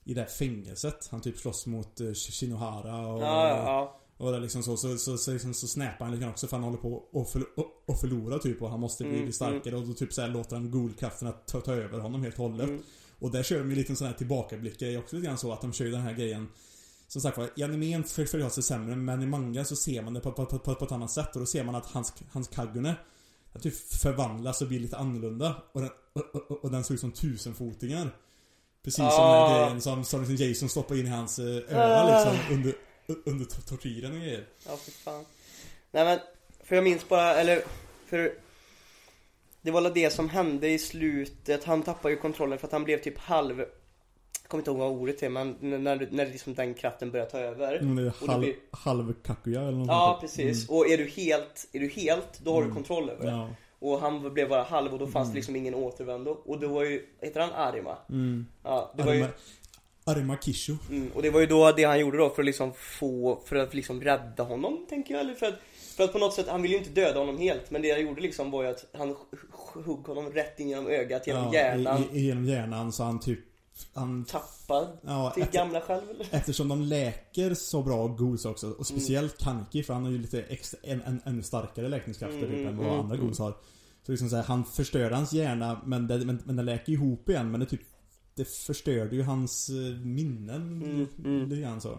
C: I det här fängelset. Han typ slåss mot uh, Shinohara och...
A: Ja, ja.
C: Och det liksom så, så, så, så, liksom, så snappar han lite grann också för han håller på att för, och, och förlora typ och han måste bli
A: Mm,
C: starkare och då typ så här låter han ghoul-krafterna ta, ta över honom helt och hållet.
A: Mm.
C: Och där kör de ju lite sån här tillbakablick-grej också lite grann så att de kör ju den här grejen Som sagt var, i animen följer jag sig sämre men i manga så ser man det på, på, på, på, ett annat sätt och då ser man att hans, hans kagune att typ förvandlas och blir lite annorlunda och den, och, och, och den ser ut som tusenfotingar Precis som den
A: Ah.
C: här grejen som, som liksom Jason stoppar in i hans eh, öra
A: Ah.
C: liksom under, under tor- tortyren och grejer
A: Ja, för fan. Nej men, för jag minns bara, eller, för det var väl det som hände i slutet, han tappade ju kontrollen för att han blev typ halv jag kommer inte ihåg vad ordet är men när, när, liksom den kraften började ta över
C: Mm, det är
A: det
C: halv,
A: blir-
C: halv kakuya eller något
A: Ja
C: sånt
A: precis,
C: Mm.
A: och är du helt, är du helt, då har du
C: Mm.
A: kontroll över det
C: Ja.
A: Och han blev bara halv och då fanns
C: Mm.
A: det liksom ingen återvändo Och då var ju, heter han Arima?
C: Mm.
A: Ja, det var ju
C: Arima, Arima Kisho.
A: Mm, och det var ju då det han gjorde då för att liksom få, för att liksom rädda honom tänker jag eller för att För att på något sätt, han ville ju inte döda honom helt men det han gjorde liksom var ju att han högg honom rätt in genom ögat, genom hjärnan
C: I, genom hjärnan så han typ Han
A: Tappad
C: Ja,
A: till
C: efter,
A: gamla själv eller?
C: eftersom de läker så bra ghouls också
A: Mm.
C: och speciellt Kanki för han har ju lite extra, en, en, ännu starkare läkningskrafter
A: Mm,
C: typ, än vad
A: mm,
C: andra
A: mm.
C: ghouls har. Så liksom så här, han förstörde hans hjärna men det, men, men det läker ihop igen men det typ Det förstörde ju hans eh, minnen
A: Mm, mm.
C: lite grann så.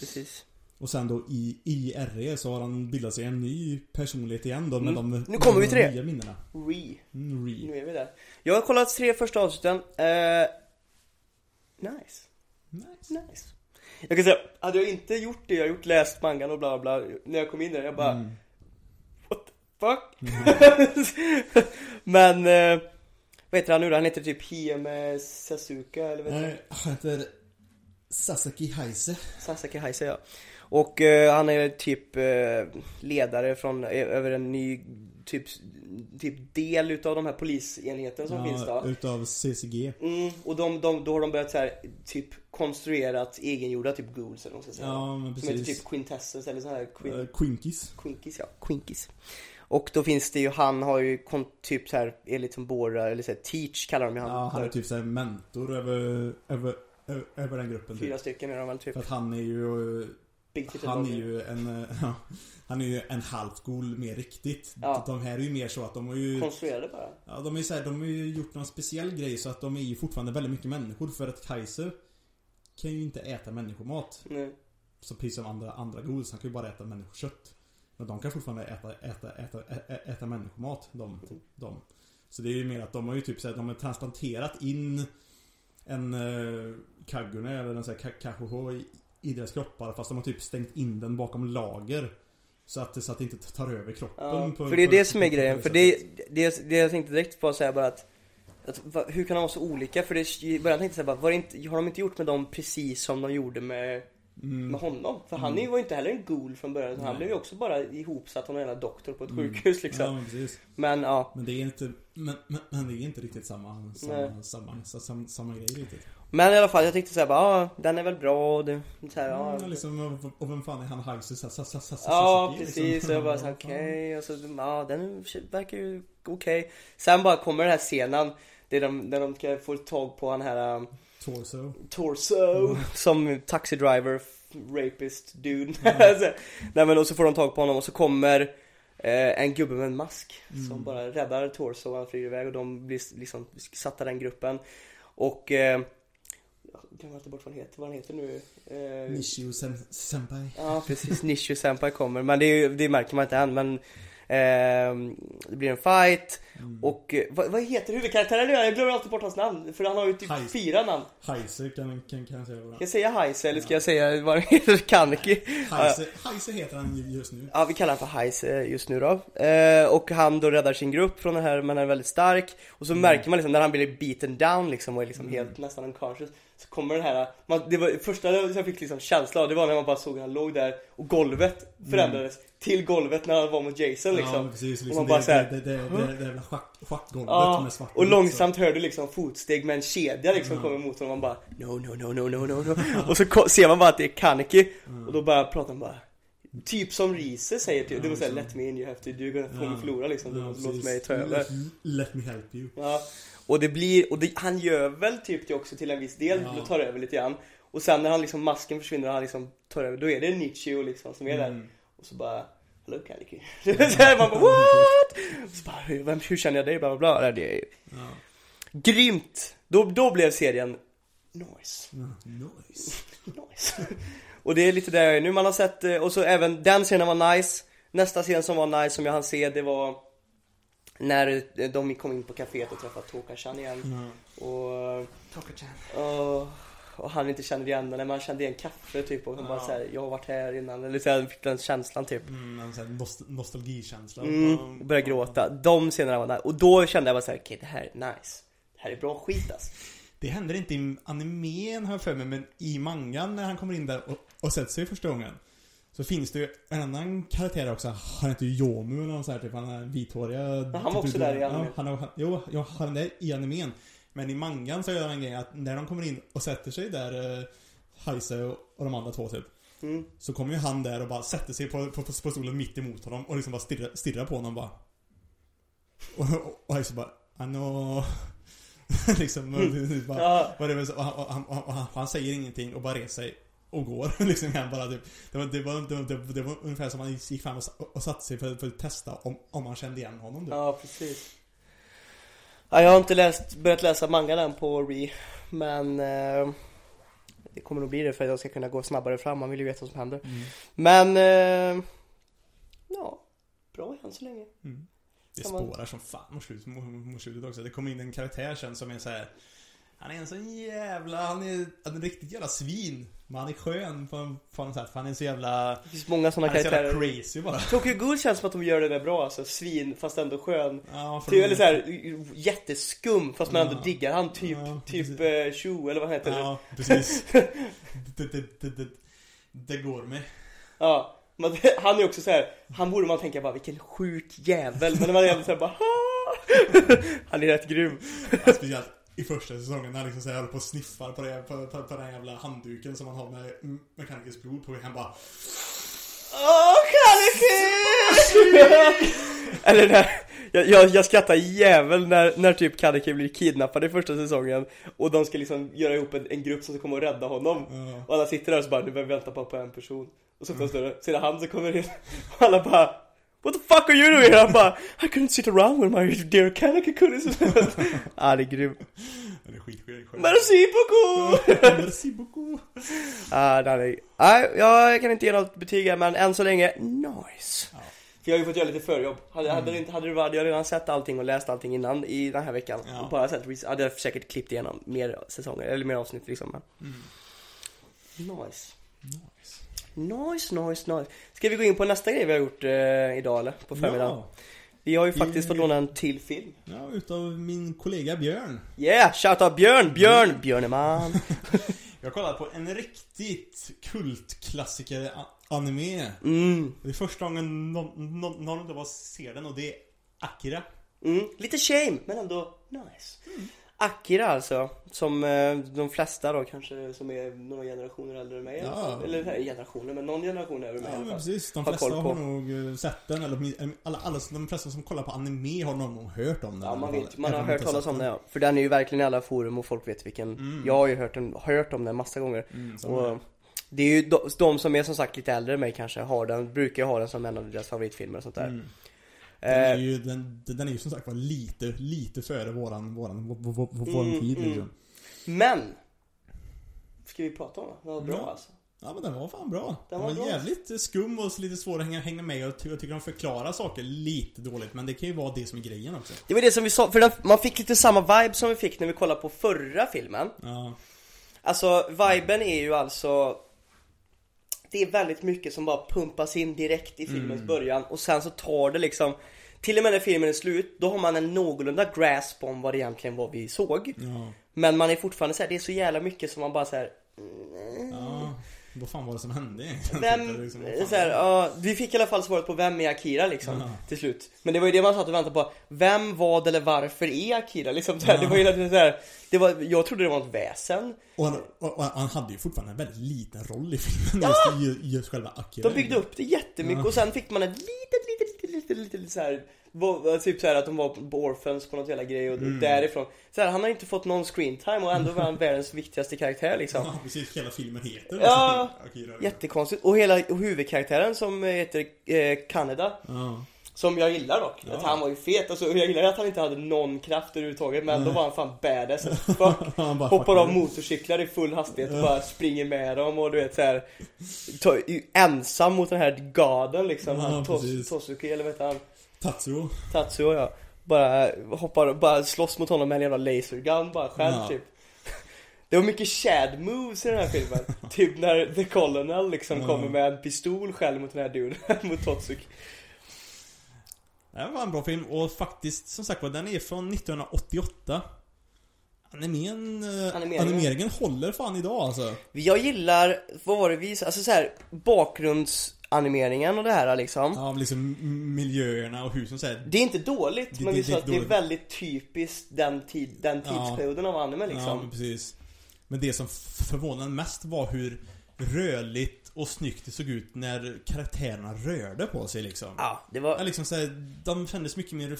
A: Precis
C: Och sen då i, i RE så har han bildat sig en ny personlighet igen då med
A: Mm.
C: de
A: Nu kommer vi till det.
C: minnena.
A: Re,
C: Mm, re.
A: nu är vi där Jag har kollat tre första avsnitten, eh, Nice
C: Nice.
A: Nice Jag kan säga, hade jag inte gjort det, jag har gjort läst mangan och bla bla När jag kom in där, jag bara
C: Mm.
A: What the fuck? [LAUGHS] Men, eh, vad heter han nu då? Han heter typ Hieme Sasuka eller vad heter
C: Nej, han heter Sasaki Heise.
A: Sasaki Heise ja. Och eh, han är typ eh, ledare från, eh, över en ny typ, typ del utav de här polisenheten som finns då.
C: utav CCG.
A: Mm, och de, de, då har de börjat så här, typ konstruerat egengjorda typ ghouls eller vad man ska säga.
C: Ja, men
A: som heter
C: precis.
A: typ Quintessence eller så här Quin,
C: Uh, Quinkies.
A: Quinkis ja, Quinkis. Och då finns det ju, han har ju typ så här, är lite som Bora, eller så här, Teach kallar de ju han.
C: Ja, han är typ såhär mentor över, över, över, över den gruppen
A: Fyra
C: typ.
A: stycken är de väl typ.
C: För att han är ju,
A: Titted
C: han är ju en, eh, [LAUGHS] ja, han är ju en halvgol mer riktigt.
A: Ja.
C: De här är ju mer så att de har ju,
A: Konstruerade bara.
C: ja de är ju så här, de har ju gjort någon speciell grej så att de är ju fortfarande väldigt mycket människor för att Kaiser kan ju inte äta människomat.
A: Nej.
C: Så precis som andra, andra ghouls, han kan ju bara äta människokött. Men de kan fortfarande äta, äta, äta, äta, äta människomat, de, de. Så det är ju mer att de har ju typ så här, de har transplanterat in en uh, kagune eller en sån här ka- kahoho i, deras kroppar fast de har typ stängt in den bakom lager. Så att, det- så att det inte tar över kroppen.
A: Ja,
C: på-
A: för det är det som är grejen. För det, det, det jag tänkte direkt på säga bara att, att va, hur kan de vara så olika? För det, i början tänkte jag bara, var inte, har de inte gjort med dem precis som de gjorde med,
C: Mm.
A: med honom? För han ju- var ju inte heller en ghoul från början. Han blev ju också bara ihopsatt av en doktor på ett
C: Mm.
A: sjukhus liksom.
C: Ja, men precis.
A: Men ja.
C: Men det är inte, men, men, men det är inte riktigt samma, samma, samma, samma, samma grej riktigt.
A: Men i alla fall, jag tyckte såhär bara, ja den är väl bra och det, så här, ja.
C: Ja, liksom, och, och vem fan är han sa-
A: Ja precis, så jag bara såhär [LAUGHS] okej, och så ja den verkar ju okej. Sen bara kommer den här scenen Det är de, när de ska få tag på han här um,
C: Torso.
A: Torso som taxi driver, rapist dude. [LAUGHS] Alltså, Nej men och så får de tag på honom och så kommer eh, en gubbe med en mask som bara räddar Torso och han flyger iväg och de blir liksom satta den gruppen. Och eh, glömmer inte bort vad han heter, vad han heter nu. Eh,
C: Nishio sen- Senpai.
A: Ja precis, [LAUGHS] Nishio Senpai kommer men det, är det märker man inte än men Det blir en fight och eh, vad, vad heter huvudkaraktären nu? Jag glömmer alltid bort hans namn för han har ju typ
C: Heise.
A: fyra namn
C: Heise kan, kan, kan jag säga.
A: Ska jag säga Heise eller ska jag säga vad han heter? [LAUGHS] Kaneki?
C: Heise, Heise heter han ju just nu.
A: Ja vi kallar honom för Heise just nu då eh, Och han då räddar sin grupp från det här men han är väldigt stark Och så märker man liksom när han blir beaten down liksom och är liksom helt nästan unconscious Så kommer den här, man, det var första jag fick liksom känsla av det var när man bara såg han låg där och golvet förändrades till golvet när han var mot Jason liksom.
C: Ja, precis.
A: Och
C: Liksom
A: man bara
C: det,
A: så här,
C: det, det, det, det, jävla schack, schackgolvet
A: Ja,
C: med svart
A: och långsamt hör du liksom fotsteg med en kedja liksom kommer mot honom. Och man bara No, no, no, no, no, no, no. Och så ser man bara att det är Kaneki. Och då bara pratar man bara Typ som Riese säger typ, det var såhär Let me in, you have to, du kommer få mig förlora liksom,
C: Ja,
A: låt
C: precis.
A: mig ta över.
C: Let, me help you.
A: Ja, och det blir, och det, han gör väl typ det också till en viss del,
C: Ja.
A: ja. tar över lite grann. Och sen när han liksom, masken försvinner och han liksom tar över, då är det Nietzsche liksom som är där.
C: Mm.
A: Och så bara Hello här, [LAUGHS] man bara what? Och så bara, hur, vem, hur känner jag dig? Bla bla bla Det är
C: Ja.
A: grymt! Då, då blev serien Nice,
C: Ja, Nice.
A: nice Och det är lite där jag är nu, man har sett, eh, och så även den scenen var nice Nästa scen som var nice som jag hann se, det var När eh, de kom in på kaféet och träffade Toka-chan igen
C: Ja.
A: och,
C: Toka-chan.
A: och, och han inte kände igen den, men han kände igen kaffe typ och han bara
C: Ja.
A: såhär, jag har varit här innan, eller såhär, fick den känslan typ
C: Mm, en sån nost- nostalgikänsla.
A: mm, och började gråta, de scenerna var nice, och då kände jag bara såhär, okej det här är nice Det här är bra skit alltså.
C: Det händer inte i animen har jag för mig, men i mangan när han kommer in där och, och sätter sig första gången. Så finns det ju en annan karaktär också, han heter ju Yomu eller något sånt här, typ, han är vithåriga...
A: Han var också där i animen.
C: Ja, han, har- jo, ja, han är i animen. Men i mangan så gör han en grej att när de kommer in och sätter sig där, eh, Heise och, och de andra två typ.
A: Mm.
C: Så kommer ju han där och bara sätter sig på, på, på, på stolen mitt emot honom och liksom bara stirrar, stirrar på honom bara. Och, och, och Heise bara, I know... [LAUGHS] liksom, bara,
A: Ja,
C: och, det var och, han, och, han, och, han, och han, och han säger ingenting och bara reser sig och går [LAUGHS] liksom han bara typ, det, var, det, var, det, var, det, var, ungefär som han gick fram och, och satte sig för, för att testa om, om han kände igen honom typ.
A: ja precis ja, Jag har inte läst, börjat läsa manga än på Re Men eh, Det kommer nog bli det för att jag ska kunna gå snabbare fram, man vill ju veta vad som händer
C: Mm.
A: Men eh, Ja, bra än så länge
C: Mm. Det spårar som fan mot slutet, mot, mot slutet också. Det kommer in en karaktär sen som är så här. Han är en sån jävla, han är han en riktigt jävla svin. Men han är skön på, en- på något sätt, för han är så jävla,
A: Det finns många sådana
C: han är så jävla
A: karaktärer
C: crazy bara.
A: Tokyo Ghoul känns som att de gör det där bra alltså, svin fast ändå skön
C: Ja,
A: Typ, eller såhär jätteskum fast man ändå
C: Ja.
A: diggar han typ,
C: Ja,
A: typ eh, Shu eller vad heter [LAUGHS] det?
C: Ja, precis. det, det, det, det, det går med.
A: Ja, men [LAUGHS] han är också så här. han borde man tänka bara vilken sjuk jävel Men när man är såhär bara! [LAUGHS] Han är rätt grym
C: Ja, Speciellt i första säsongen när han liksom så här håller på och sniffar på, det, på, på, på den jävla handduken som han har med mekanikers blod på. Han bara
A: Åh, Kaneki! [LAUGHS] Eller när, jag, jag, jag skrattar jävel när, när typ Kaneki blir kidnappad i första säsongen Och de ska liksom göra ihop en, en grupp som ska komma och rädda honom
C: Ja.
A: Och alla sitter där och så bara, nu behöver vi vänta bara på en person Och så står det, så är det han som kommer in Och [LAUGHS] alla bara What the fuck are you doing? [LAUGHS] Han bara I couldn't sit around when my dear Kaneki couldn't [LAUGHS] ah, det är grymt
C: Den är skitskön.
A: Merci beaucoup!
C: Merci beaucoup.
A: Ah, nej, jag kan inte ge något betyg här, men än så länge, nice.
C: Ja.
A: För jag har ju fått göra lite förjobb. Hade, hade, det inte, hade varit, hade jag redan sett allting och läst allting innan i den här veckan.
C: Ja.
A: Och bara sett, hade jag säkert klippt igenom mer säsonger, eller mer avsnitt liksom. Men.
C: Mm.
A: Nice. Nice, nice, nice. Ska vi gå in på nästa grej vi har gjort eh, idag eller? På förmiddagen.
C: Ja.
A: Vi har ju faktiskt
C: Vi-
A: fått låna en till film.
C: ja, utav min kollega Björn.
A: Yeah, shoutout Björn! Björn! Björneman! [LAUGHS]
C: Jag har kollat på en riktigt kultklassiker anime.
A: Mm,
C: Det är första gången någon, någon, någon av oss ser den och det är Akira.
A: mm. Lite shame, men ändå nice. Akira alltså, som eh, de flesta då kanske som är några generationer äldre än mig
C: Ja.
A: fall. Eller generationer, men någon generation över mig
C: Ja men precis, de
A: Har
C: flesta har nog eh, sett den eller alla, alla, de flesta som kollar på anime har någon gång hört om den.
A: Ja man vet, man har hört talas om
C: den.
A: ja. För den är ju verkligen i alla forum och folk vet vilken
C: Mm.
A: Jag har ju hört den, hört om den massa gånger
C: Mm,
A: Och det är ju de, de som är som sagt lite äldre än mig kanske har den, brukar ha den som en av deras favoritfilmer och sånt där
C: Mm. Den är
A: eh,
C: ju, den, den är ju som sagt var lite, lite före våran, våran, vår, vår,
A: Mm,
C: tid
A: mm.
C: liksom.
A: Men! Ska vi prata om den? Den var bra
C: Ja.
A: alltså
C: Ja men den var fan bra.
A: Den
C: Den,
A: var
C: var, jävligt skum och lite svår att hänga, hänga med och jag tycker de förklarar saker lite dåligt. Men det kan ju vara det som är grejen också.
A: Det var det som vi sa, för den, man fick lite samma vibe som vi fick när vi kollade på förra filmen
C: Ja.
A: Alltså viben är ju alltså Det är väldigt mycket som bara pumpas in direkt i filmens
C: Mm.
A: början och sen så tar det liksom Till och med när filmen är slut, då har man en någorlunda grasp om vad det egentligen var vi såg
C: Ja.
A: Men man är fortfarande såhär, det är så jävla mycket som man bara
C: Ja. Vad fan var det som hände egentligen?
A: Vem,
C: Liksom, vad fan
A: så här, ja, vi fick i alla fall svaret på vem är Akira liksom
C: Ja.
A: till slut Men det var ju det man satt och väntade på Vem, vad eller varför är Akira liksom här, Det var ju så här, det var, jag trodde det var ett väsen
C: Och han, och, och han hade ju fortfarande en väldigt liten roll i filmen
A: Ja!
C: just, just själva Akira.
A: De byggde upp det jättemycket
C: Ja.
A: och sen fick man ett litet, litet, litet, litet, litet, litet så var- Typ så här att de var på Orphans på något jävla grej och
C: Mm.
A: därifrån så här, han har inte fått någon screen time och ändå var han världens viktigaste karaktär liksom [LAUGHS]
C: Ja, precis. Hela filmen heter
A: Ja.
C: Liksom.
A: Jättekonstigt och hela och huvudkaraktären som heter eh, Kaneda
C: Ja.
A: Som jag gillar dock,
C: Ja.
A: att han var ju fet alltså, jag gillar att han inte hade någon kraft överhuvudtaget men då var han fan badass [LAUGHS] fuck
C: Han bara
A: Hoppar av motorcyklar i full hastighet och bara springer med dem och du vet såhär Ensam mot den här gaden liksom,
C: Ja,
A: han Tos. Tosuke eller vad heter han?
C: Tatsuo.
A: Tatsuo ja Bara hoppar, bara slåss mot honom med en jävla lasergun bara själv
C: Ja.
A: typ [LAUGHS] Det var mycket shad moves i den här filmen [LAUGHS] Typ när The Colonel liksom
C: Ja.
A: kommer med en pistol själv mot den här duden, [LAUGHS] mot Totsuki
C: Det var en bra film och faktiskt som sagt var den är från 1988. Animen, eh,
A: Animeringen.
C: animeringen håller fan idag alltså.
A: Jag gillar, vad var det vi alltså så här bakgrundsanimeringen och det här liksom
C: Ja, liksom miljöerna och husen så här.
A: Det är inte dåligt,
C: Det-
A: men
C: det-
A: vi sa
C: det är
A: att det är väldigt typiskt den, tid, den
C: Ja.
A: tidsperioden av anime
C: Ja,
A: liksom
C: men precis. Men det som förvånade mest var hur rörligt och snyggt det såg ut när karaktärerna rörde på sig liksom.
A: Ja, det
C: Ja,
A: var,
C: liksom så här, de kändes mycket mer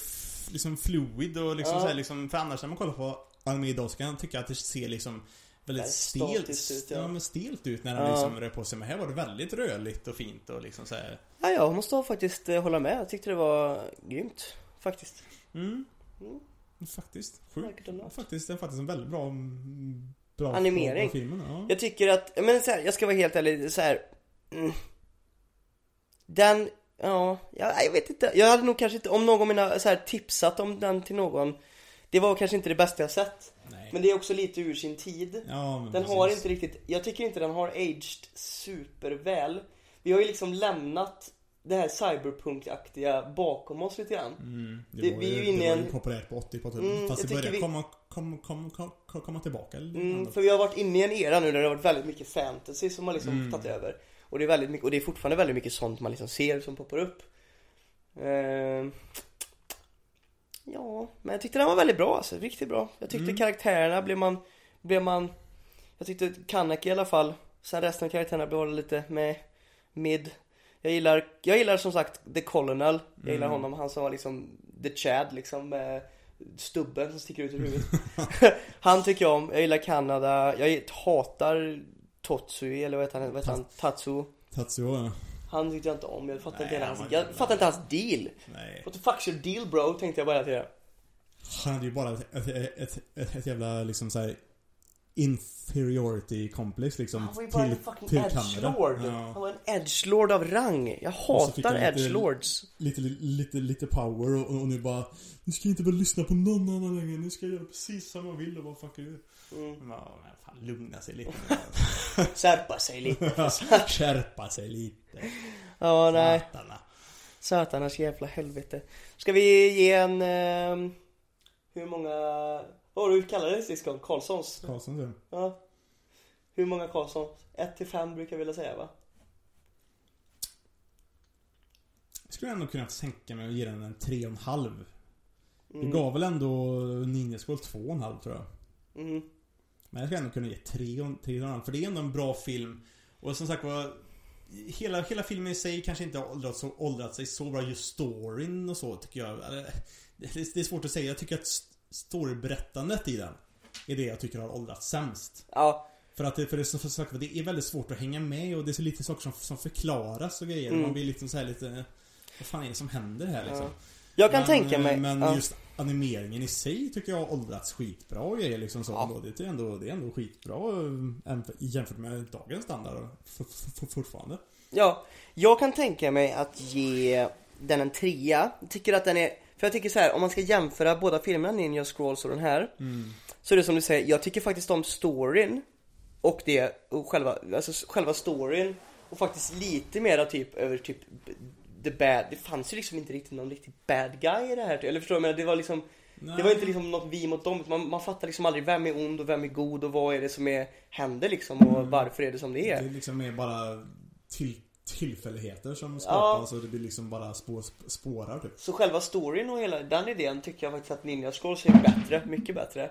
C: liksom fluid och liksom
A: Ja.
C: så här, liksom, för annars när man kollar på anime idag så kan jag tycka att det ser liksom väldigt stelt,
A: ut, ja.
C: ja. men stelt ut när de
A: Ja.
C: liksom rör på sig. Men här var det väldigt rörligt och fint och liksom så här.
A: ja jag måste faktiskt eh, hålla med, jag tyckte det var grymt Faktiskt
C: Mm.
A: Mm.
C: Faktiskt. Sjukt. Faktiskt, det är faktiskt en väldigt bra, mm, bra
A: Animering.
C: Filmen, ja.
A: Jag tycker att, men så här, jag ska vara helt ärlig, så här. Mm, den, ja, jag, jag vet inte Jag hade nog kanske inte, om någon mina så här, tipsat om den till någon Det var kanske inte det bästa jag sett. Men det är också lite ur sin tid
C: ja,
A: Den
C: precis.
A: har inte riktigt, jag tycker inte den har aged superväl Vi har ju liksom lämnat det här cyberpunk-aktiga bakom oss lite grann
C: Mm, det,
A: Det-
C: var,
A: vi är
C: ju,
A: ju inne
C: det var ju populärt på 80 på typ.
A: Mm,
C: Fast det börjar
A: tycker vi-
C: komma, komma, komma, komma, komma tillbaka.
A: mm, För vi har varit inne i en era nu där det har varit väldigt mycket fantasy som har liksom
C: Mm.
A: tagit över Och det är väldigt mycket, och det är fortfarande väldigt mycket sånt man liksom ser som poppar upp Ehm, Ja, men jag tyckte den var väldigt bra alltså, riktigt bra Jag tyckte
C: Mm.
A: karaktärerna blev man, blev man Jag tyckte Kaneki i alla fall Sen resten av karaktärerna blev lite med mid Jag gillar, jag gillar som sagt The Colonel Jag gillar
C: Mm.
A: honom, han som var liksom The Chad liksom med stubben som sticker ut ur huvudet [LAUGHS] [LAUGHS] Han tycker jag om, jag gillar Kanada, jag hatar Totsui eller vad heter han, vad heter han? Tatsu
C: Tatsuo, ja.
A: Han tyckte jag inte om, jag fattar inte hela hans, jag fattar inte hans deal
C: Nej.
A: What the fuck's your deal bro, tänkte jag bara hela tiden
C: Han hade ju bara ett, ett, ett, ett, ett jävla liksom såhär inferiority complex liksom
A: Han var ju bara en
C: till,
A: fucking
C: till
A: edgelord
C: Kanada.
A: Han
C: Ja.
A: var en edgelord av rang Jag hatar
C: han lite-
A: edgelords
C: Lite, lite, lite power och, och nu bara Nu ska jag inte bara lyssna på någon annan längre, nu ska jag göra precis som jag vill och vad fuck är det?
A: Mm.
C: Ja, men fan lugna sig lite [LAUGHS]
A: Särpa sig lite [LAUGHS]
C: Skärpa sig lite
A: Ja nej,
C: Satan.
A: satanars jävla helvete Ska vi ge en, ehm, hur många, vad det du kallade det sist gång? Karlssons?
C: Karlsson sen.
A: Ja Hur många Karlsson? 1 till 5 brukar jag vilja säga va?
C: Jag skulle ändå kunna tänka mig att ge den en tre och en halv Det gav väl ändå Ninja Scroll 2,5 tror jag.
A: Mm.
C: Men jag skulle ändå kunna ge 3 och 3,5 för det är ändå en bra film. Och som sagt var Hela, hela filmen i sig kanske inte har åldrats, så, åldrats sig så bra. Just storyn och så tycker jag. Det är, det är svårt att säga. Jag tycker att st- storyberättandet i den är det jag tycker har åldrats sämst.
A: Ja,
C: För att det, för det, är som sagt, det är väldigt svårt att hänga med och det är så lite saker som, som förklaras och grejer.
A: Mm.
C: Man blir liksom så här lite Vad fan är det som händer här liksom?
A: Ja. Jag kan
C: men,
A: tänka mig...
C: Men
A: ja.
C: just animeringen i sig tycker jag har åldrats skitbra och grejer liksom så.
A: Ja.
C: Det är ändå, det är ändå skitbra eh, jämfört med dagens standard för, för, för, fortfarande.
A: Ja, jag kan tänka mig att ge den en trea. Jag tycker att den är, för jag tycker så här, om man ska jämföra båda filmerna, Ninja Scrolls och den här. Så är det som du säger, jag tycker faktiskt om storyn och det, och själva, alltså själva storyn och faktiskt lite mera typ över typ the bad, det fanns ju liksom inte riktigt någon riktig bad guy i det här, eller förstår du? Men det var liksom Det var inte liksom något vi mot dem, man, man fattar liksom aldrig vem är ond och vem är god och vad är det som är, händer liksom och varför är det som det
C: Det
A: är.
C: är liksom mer bara till, tillfälligheter som skapas och det blir liksom bara spår, spårar typ.
A: Så själva storyn och hela den idén tycker jag faktiskt att Ninja Scrolls är bättre, mycket bättre.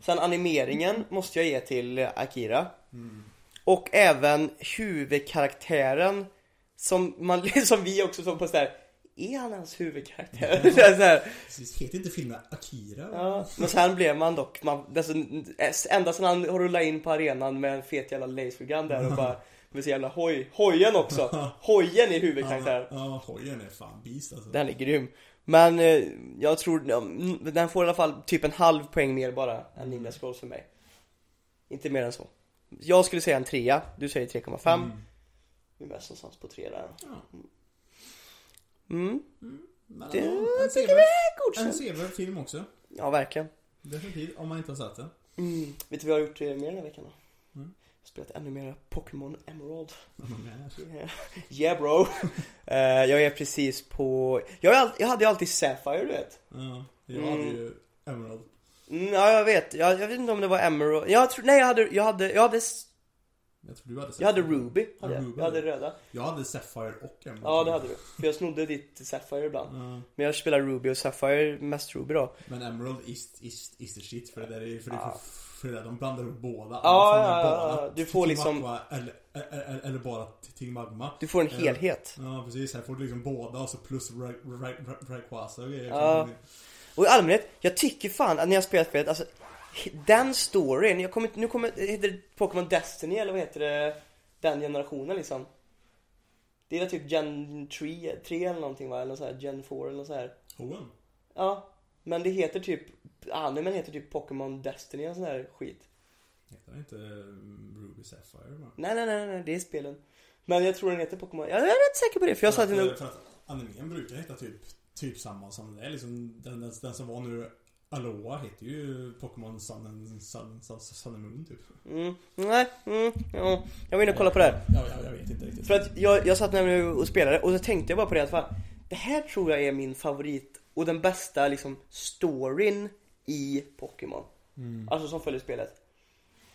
A: Sen animeringen måste jag ge till Akira. Och även huvudkaraktären som man, [LAUGHS] som vi också såg på sådär, är han ens huvudkaraktär? här, [LAUGHS] så här.
C: Precis, heter inte filmen Akira?
A: Ja, men sen blev man dock, man, alltså, ända sedan han rullade in på arenan med en fet jävla lasergun där och bara [LAUGHS] med så jävla hoj, hojen också. Hojen är huvudkaraktären.
C: Ja, ja, hojen är fan beast alltså.
A: Den är grym. Men eh, jag tror, ja, den får i alla fall typ en halv poäng mer bara än Ninja Scrolls för mig. Inte mer än så. Jag skulle säga en trea, du säger 3,5.
C: Mm.
A: Vi är mest någonstans på tre där.
C: Ja.
A: Mm,
C: Men
A: det
C: en
A: tycker vi är
C: en
A: godkänt.
C: sevärd film också.
A: Ja, verkligen.
C: Definitivt, om man inte har sett den.
A: Mm. Vet du vad jag har gjort eh, mer den här veckan då?
C: Mm.
A: Spelat ännu mer Pokémon Emerald.
C: Mm.
A: Yeah, yeah bro. [LAUGHS] Eh, jag är precis på, jag, all, jag hade ju alltid Sapphire du vet.
C: Ja, jag
A: Mm.
C: hade ju Emerald.
A: Mm, ja jag vet, jag, jag vet inte om det var Emerald. Jag tror, nej jag hade, jag hade, jag hade,
C: Jag tror du hade
A: jag hade
C: Sapphire.
A: Ruby. Hade
C: Ja,
A: jag. Jag hade röda.
C: Jag hade Sapphire och Emerald.
A: Ja det hade du. För jag snodde ditt Sapphire ibland.
C: Ja,
A: Men jag spelar Ruby och Sapphire, mest Ruby då.
C: men Emerald is, is, is the shit för det där är för
A: Ja.
C: för, för det där, de blandar upp båda.
A: Ja, ja, ja. Du får liksom-
C: Magma Eller, eller, eller bara till Magma.
A: Du får en
C: Ja.
A: helhet.
C: Ja precis, här får du liksom båda och så plus Ra- Ra- Ra- Rayquaza och grejer.
A: Ja. Och i allmänhet, jag tycker fan att när jag spelar spelet, alltså den storyn, jag kommer nu kommer, heter det Pokémon Destiny eller vad heter det? Den generationen liksom. Det är typ Gen 3, 3 eller någonting va? Eller så här Gen 4 eller så här.
C: Hoenn?
A: Ja, men det heter typ, animen heter typ Pokémon Destiny och sån här skit.
C: Heter inte um, Ruby Sapphire va?
A: Nej, nej, nej, nej, det är spelen. Men jag tror den heter Pokémon, jag är rätt säker på det för jag satt
C: att,
A: nog
C: för att animen brukar heta typ, typ samma som det är liksom den, den, den som var nu Aloha heter ju Pokémon Sun and, Sun, Sun, Sun and Moon typ.
A: mm, nej, mm, ja. Jag var inne och kollade på det här.
C: Ja, ja, jag vet inte riktigt.
A: För att jag, jag satt nämligen och spelade och så tänkte jag bara på det att fan, det här tror jag är min favorit och den bästa liksom storyn i Pokémon.
C: Mm.
A: Alltså som följer spelet.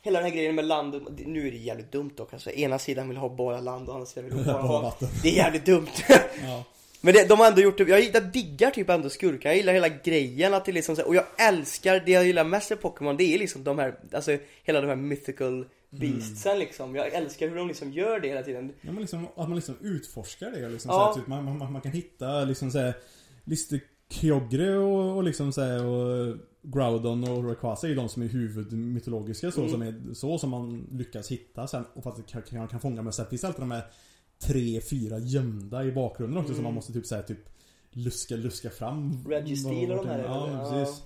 A: Hela den här grejen med land, nu är det jävligt dumt dock alltså. Ena sidan vill ha bara land och andra sidan vill bara [LAUGHS]
C: Bara
A: ha
C: vatten.
A: Det är jävligt dumt.
C: Ja.
A: Men det, de har ändå gjort det, jag, jag diggar typ ändå skurkar, jag gillar hela grejen att det liksom och jag älskar, det jag gillar mest med Pokémon det är liksom de här, alltså hela de här mythical beastsen liksom. Jag älskar hur de liksom gör det hela tiden.
C: Ja men liksom, att man liksom utforskar det liksom
A: Ja.
C: så typ, man, man, man kan hitta liksom såhär Lister Kyogre och, och liksom såhär och Groudon och Rayquaza är ju de som är huvudmytologiska så
A: Mm.
C: som är så som man lyckas hitta sen och faktiskt kan, kan, kan fånga men sen finns det alltid de här tre, fyra gömda i bakgrunden också som
A: Mm.
C: man måste typ såhär typ Luska, luska fram
A: Registeel och de här,
C: Ja,
A: eller?
C: precis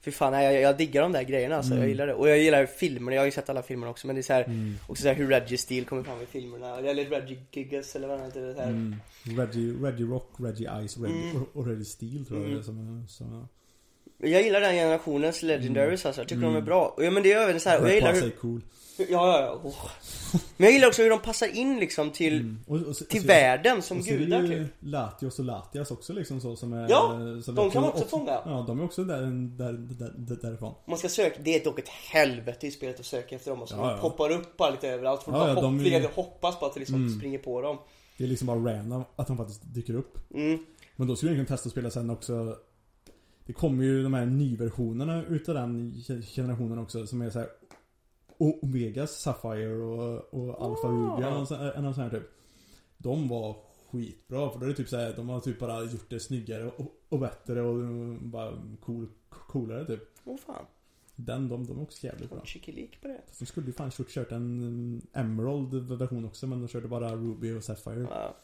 A: Fy fan, jag, jag diggar de där grejerna alltså,
C: Mm.
A: jag gillar det. Och jag gillar filmerna, jag har ju sett alla filmerna också men det är så här,
C: mm.
A: också så här hur Reggie Steel kommer fram i filmerna, eller Reggie Gigas eller vad han heter.
C: Mm. Reggie, Reggie Rock, Reggie Ice, Reggie,
A: Mm.
C: och, Reggie Steel tror jag
A: Mm.
C: det är som är, som är
A: Jag gillar den generationens Legendaries alltså, jag tycker de är
C: Mm.
A: bra. Och, ja, men det är även så här, och jag gillar hur,
C: cool
A: ja, ja, ja. Oh. Men jag gillar också hur de passar in liksom till,
C: Mm. Och- och
A: till
C: så-
A: världen som
C: Och
A: gudar typ.
C: Latios och Latias också liksom så som är...
A: Ja,
C: som
A: de kan man också fånga.
C: Ja, de är också där, där, där, där, därifrån.
A: Man ska söka, det är dock ett helvete i spelet att söka efter dem och så
C: Ja,
A: de
C: ja.
A: poppar upp bara lite överallt. För
C: Ja, ja,
A: hopp,
C: de är-
A: hoppas på att det liksom
C: Mm.
A: springer på dem.
C: Det är liksom bara random att de faktiskt dyker upp.
A: Mm.
C: Men då skulle jag kunna testa att spela sen också Det kommer ju de här nyversionerna utav den ge- generationen också som är så här O- Omega Sapphire och, och Alpha
A: Ah.
C: Ruby eller någon sån- eller någon sån här typ. De var skitbra för då är det typ så här, de har typ bara gjort det snyggare och, och bättre och bara cool, coolare typ.
A: Åh fan.
C: Den, de, de är också jävligt bra.
A: Chickelik på det.
C: Fast de skulle ju fan kört, en um, Emerald version också men de körde bara Ruby och Sapphire.
A: Ja.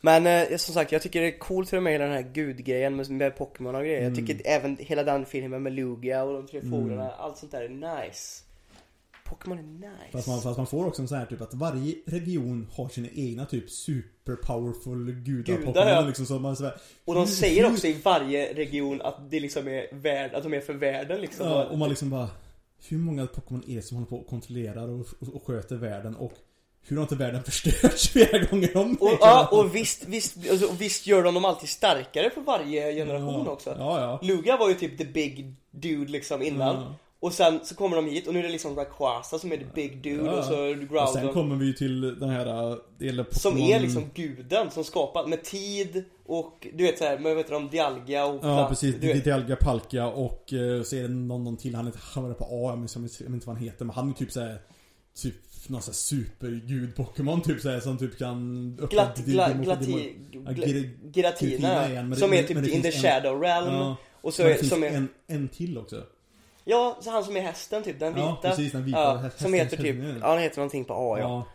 A: Men eh, som sagt, jag tycker det är coolt är hela den här gudgrejen med, med Pokémon och grejer. Jag
C: Mm.
A: tycker även hela den filmen med Lugia och de tre
C: Mm.
A: fåglarna, allt sånt där är nice. Pokémon är nice.
C: Fast man, fast man får också en sån här typ att varje region har sina egna typ super powerful gudar
A: Gudar,
C: Pokémon
A: ja.
C: liksom så man så här,
A: Och de säger också i varje region att det liksom är värld, att de är för världen liksom.
C: Ja, och man liksom bara Hur många Pokémon är det som håller på och kontrollerar och, och, och sköter världen och Hur har inte världen förstörts [LAUGHS] flera gånger om?
A: Och, ja, och visst, visst, alltså, och visst gör de dem alltid starkare för varje generation
C: ja.
A: också.
C: Ja, ja.
A: Lugia var ju typ the big dude liksom innan.
C: Ja.
A: Och sen så kommer de hit och nu är det liksom Rayquaza som är the big dude
C: Ja.
A: och så
C: Och sen
A: Groudon.
C: kommer vi ju till den här delen
A: Som
C: Pokémon-
A: är liksom guden som skapar med tid och du vet såhär, men vet du om Dialga och
C: Ja precis,
A: du vet,
C: Dialga, Palkia och eh, så är det någon, någon till, han är på A, jag minns inte vad han heter men han är typ såhär Typ någon sån här supergud Pokémon typ såhär som typ kan öppna
A: Glatt,
C: di-
A: gla, glati,
C: ja, igen, det-
A: som är typ
C: men
A: in the
C: en-
A: shadow realm
C: Ja,
A: och så är,
C: finns
A: som är,
C: en, en till också.
A: Ja, så han som är hästen typ, den vita.
C: Ja precis, den vita
A: ja,
C: hästen-
A: som heter typ, ja han heter någonting på A ja,
C: Ja,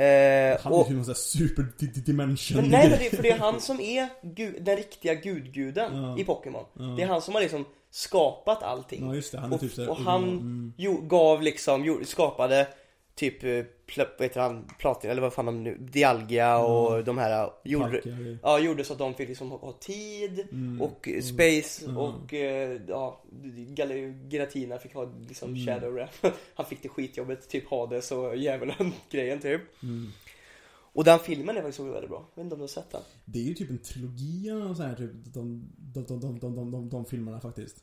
A: Eh,
C: han är
A: och,
C: ju någon sån här super di- di- dimension
A: men nej men det, för det är han som är gud, den riktiga gudguden
C: Ja.
A: i Pokémon. Det är han som har liksom skapat allting.
C: Ja just det, han är
A: och,
C: typ såhär
A: och han
C: mm.
A: jo, gav liksom, skapade typ, eh, vad heter han, Platin, eller vad fan de nu, Dialga och de här, gjorde,
C: det-
A: ja, gjorde så att de fick liksom ha, ha tid
C: Mm.
A: och eh, space
C: Mm.
A: och eh, ja, Giratina fick ha liksom
C: Mm.
A: shadow rap [LAUGHS] Han fick det skitjobbet, typ Hades och djävulen [LAUGHS] grejen typ
C: Mm.
A: Och den filmen är faktiskt väldigt bra, jag vet inte om du har sett den?
C: Det är ju typ en trilogi eller sånt här, typ, de, de, de, de, de, de, de, de filmerna faktiskt.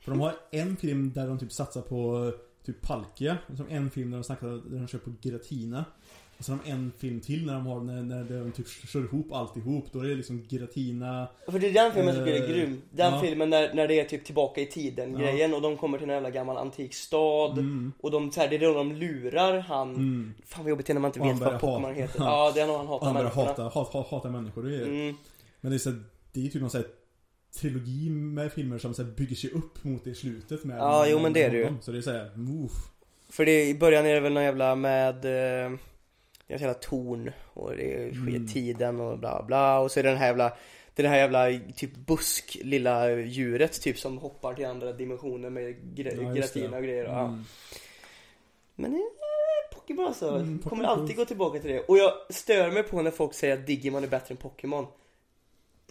C: För de har en film där de typ satsar på typ Palkia. Och de en film där de snackar, där de kör på Giratina. Och så har de en film till när de har, när, när de typ kör ihop alltihop. Då är det liksom Giratina.
A: För det är den filmen jag tycker är
C: Eh,
A: grym Den
C: ja.
A: filmen när, när det är typ tillbaka i tiden
C: Ja.
A: grejen och de kommer till en jävla gammal antik stad
C: Mm.
A: Och de, så här, det är då de lurar han
C: Mm.
A: Fan vad jobbigt det är när man inte
C: Och
A: vet vad Pokémon heter [LAUGHS] Ja det är nog han
C: Och
A: hatar
C: han börjar hata, hata, hata, människor. Det är,
A: mm.
C: Men det är så här, det är typ någon sån här trilogi med filmer som så här bygger sig upp mot det slutet med
A: Ja,
C: med,
A: jo, men det är det ju.
C: Så det är såhär, move.
A: För det, i början är det väl någon jävla med eh, ett jävla torn och det är
C: Mm.
A: tiden och bla bla och så är det den här jävla Det är det här jävla typ busk lilla djuret typ som hoppar till andra dimensioner med gra-
C: Ja, det.
A: och grejer ja.
C: Mm.
A: Men eh, Pokémon alltså,
C: Mm,
A: kommer alltid gå tillbaka till det och jag stör mig på när folk säger att Digimon är bättre än Pokémon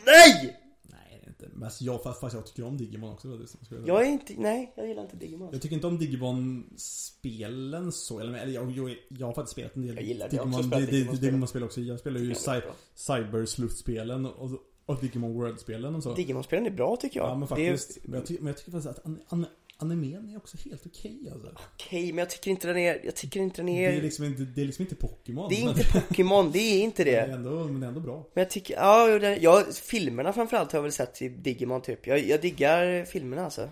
A: Nej!
C: Nej, det är inte. Men alltså, jag, fast, jag tycker om Digimon också. Skulle
A: Jag är inte, nej jag gillar inte Digimon
C: Jag tycker inte om Digimon-spelen så, eller, eller jag, jag, jag har faktiskt spelat en del
A: Jag gillar det. Jag också
C: Digimon,
A: Digimon-spel.
C: Också. Jag spelar ju cy. Cyber-slutspelen och, och Digimon World-spelen och så.
A: Digimon-spelen är bra tycker jag
C: Ja, men
A: Det är-
C: faktiskt. Men, jag ty, men jag tycker faktiskt att an, an, animen är också helt okej alltså.
A: Okej, men jag tycker inte den är, jag tycker inte den
C: Det
A: är
C: är liksom inte, det är liksom inte Pokémon.
A: Det är
C: men-
A: inte Pokémon, det är inte
C: det [LAUGHS] är
A: det.
C: ändå, men är ändå bra.
A: Men jag tycker, ja, det- ja filmerna framförallt har jag väl sett i Digimon typ. Jag, jag diggar filmerna alltså.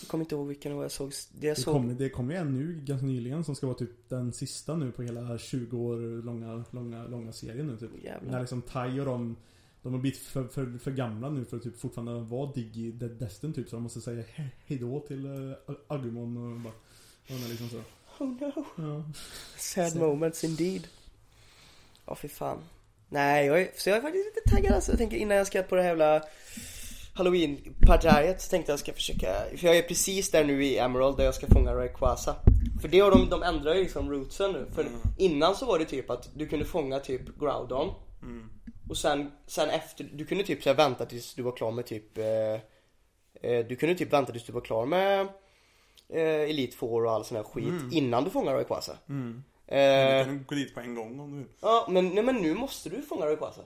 A: Jag kommer inte ihåg vilken jag såg, det jag
C: Det
A: såg.
C: kommer, det kommer ju en nu ganska nyligen som ska vara typ den sista nu på hela 20 år långa, långa, långa serien nu typ.
A: Jävlar.
C: När liksom Tai och de De har blivit för, för, för gamla nu för att typ fortfarande vara Diggy Destin typ så de måste säga he- hejdå till uh, Agumon och bara och liksom så.
A: Oh no.
C: Ja.
A: Sad
C: Så-
A: moments indeed. Ja, fy fan. Nej, jag är, så jag är faktiskt lite taggad alltså. Jag tänker innan jag ska på det här jävla Halloween-partiet så tänkte jag ska försöka, för jag är precis där nu i Emerald där jag ska fånga Rayquaza. För det har de, de ändrar ju liksom rootsen nu. För innan så var det typ att du kunde fånga typ Groudon. Och sen, sen efter, du kunde typ så här vänta tills du var klar med typ eh, eh, Du kunde typ vänta tills du var klar med eh, Elite Four och all sån här skit innan du fångar Rayquaza.
B: Mm.
A: Eh,
B: Du kan gå dit på en gång om du vill.
A: Ja, men, nej, men nu måste du fånga Rayquaza.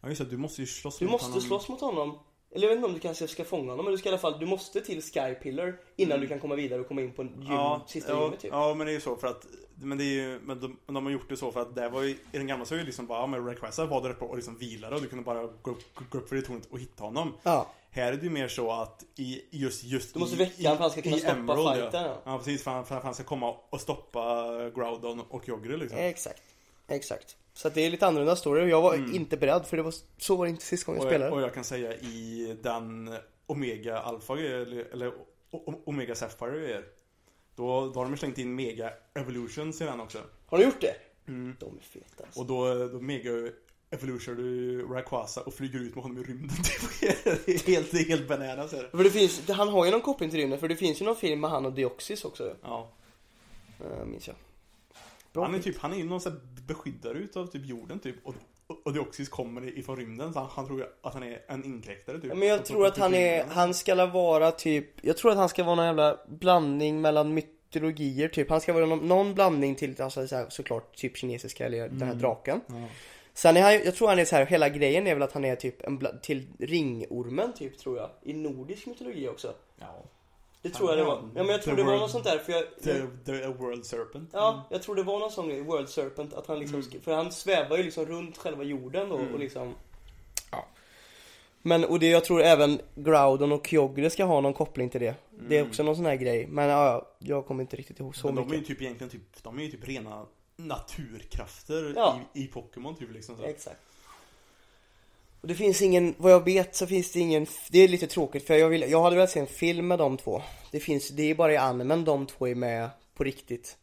B: Ja just det, du måste ju slåss
A: Du
B: mot
A: måste
B: honom.
A: slåss mot honom. Eller jag vet inte om du kanske ska fånga honom, men du ska i alla fall, du måste till Skypillar innan du kan komma vidare och komma in på gym,
B: Ja,
A: sista
B: ja,
A: gymmet typ.
B: ja, men det är ju så för att Men det är ju, men de, de har gjort det så för att det var ju, i den gamla så var det liksom bara, ja men var där uppe och liksom vilade och du kunde bara gå, gå, gå upp för det tornet och hitta honom.
A: Ja.
C: Här är det ju mer så att i just, just
A: Du måste
C: i,
A: väcka honom för att han ska kunna stoppa
C: Emerald,
A: fighten,
C: ja.
A: ja.
C: precis, för, han, för att han ska komma och stoppa Groudon och Jogre liksom
A: Exakt. Exakt. Så att det är lite annorlunda story och jag var
C: Mm.
A: inte beredd för det var så var det inte sist gången jag spelade.
C: och jag kan säga i den Omega Alpha eller, eller Omega Sapphire är då, då har de slängt in Mega Evolutions i den också
A: Har du gjort det?
C: Mm.
A: De är feta alltså.
C: Och då, då Mega Evolution du Rayquaza och flyger ut med honom i rymden [LAUGHS] Det är helt, det är helt bananas är det.
A: För det finns, han har ju någon koppling till rymden för det finns ju någon film med han och Deoxys också.
C: Ja.
A: Uh, minns jag. Bra
C: Han är typ, han är ju någon sån här beskyddare utav typ jorden typ och, och, och Deoxys kommer ifrån rymden så han, han tror att han är en inkräktare typ
A: men jag tror att han är,
C: rymden.
A: han ska vara typ, jag tror att han ska vara någon jävla blandning mellan mytologier typ. Han ska vara någon, någon blandning till, alltså så här, såklart typ kinesiska eller den här draken.
C: Ja.
A: Sen är han, jag tror han är så här, hela grejen är väl att han är typ en till ringormen typ tror jag. I nordisk mytologi också.
C: Ja.
A: Det tror jag det var. Ja men jag tror
C: The
A: det var något sånt där för jag...
C: The, the World Serpent.
A: Ja, jag tror det var någon sån grej, World Serpent, att han liksom, sk- för han svävar ju liksom runt själva jorden och, och liksom Ja. Men, och det jag tror även Groudon och Kyogre ska ha någon koppling till det. Det är också någon sån här grej, men ja, ja, jag kommer inte riktigt ihåg så
C: Men de är ju
A: mycket.
C: typ egentligen typ, de är ju typ rena naturkrafter
A: Ja.
C: i, i Pokémon typ liksom så.
A: Exakt Och det finns ingen, vad jag vet så finns det ingen, det är lite tråkigt för jag vill, jag hade velat se en film med de två Det finns, det är bara i animen de två är med på riktigt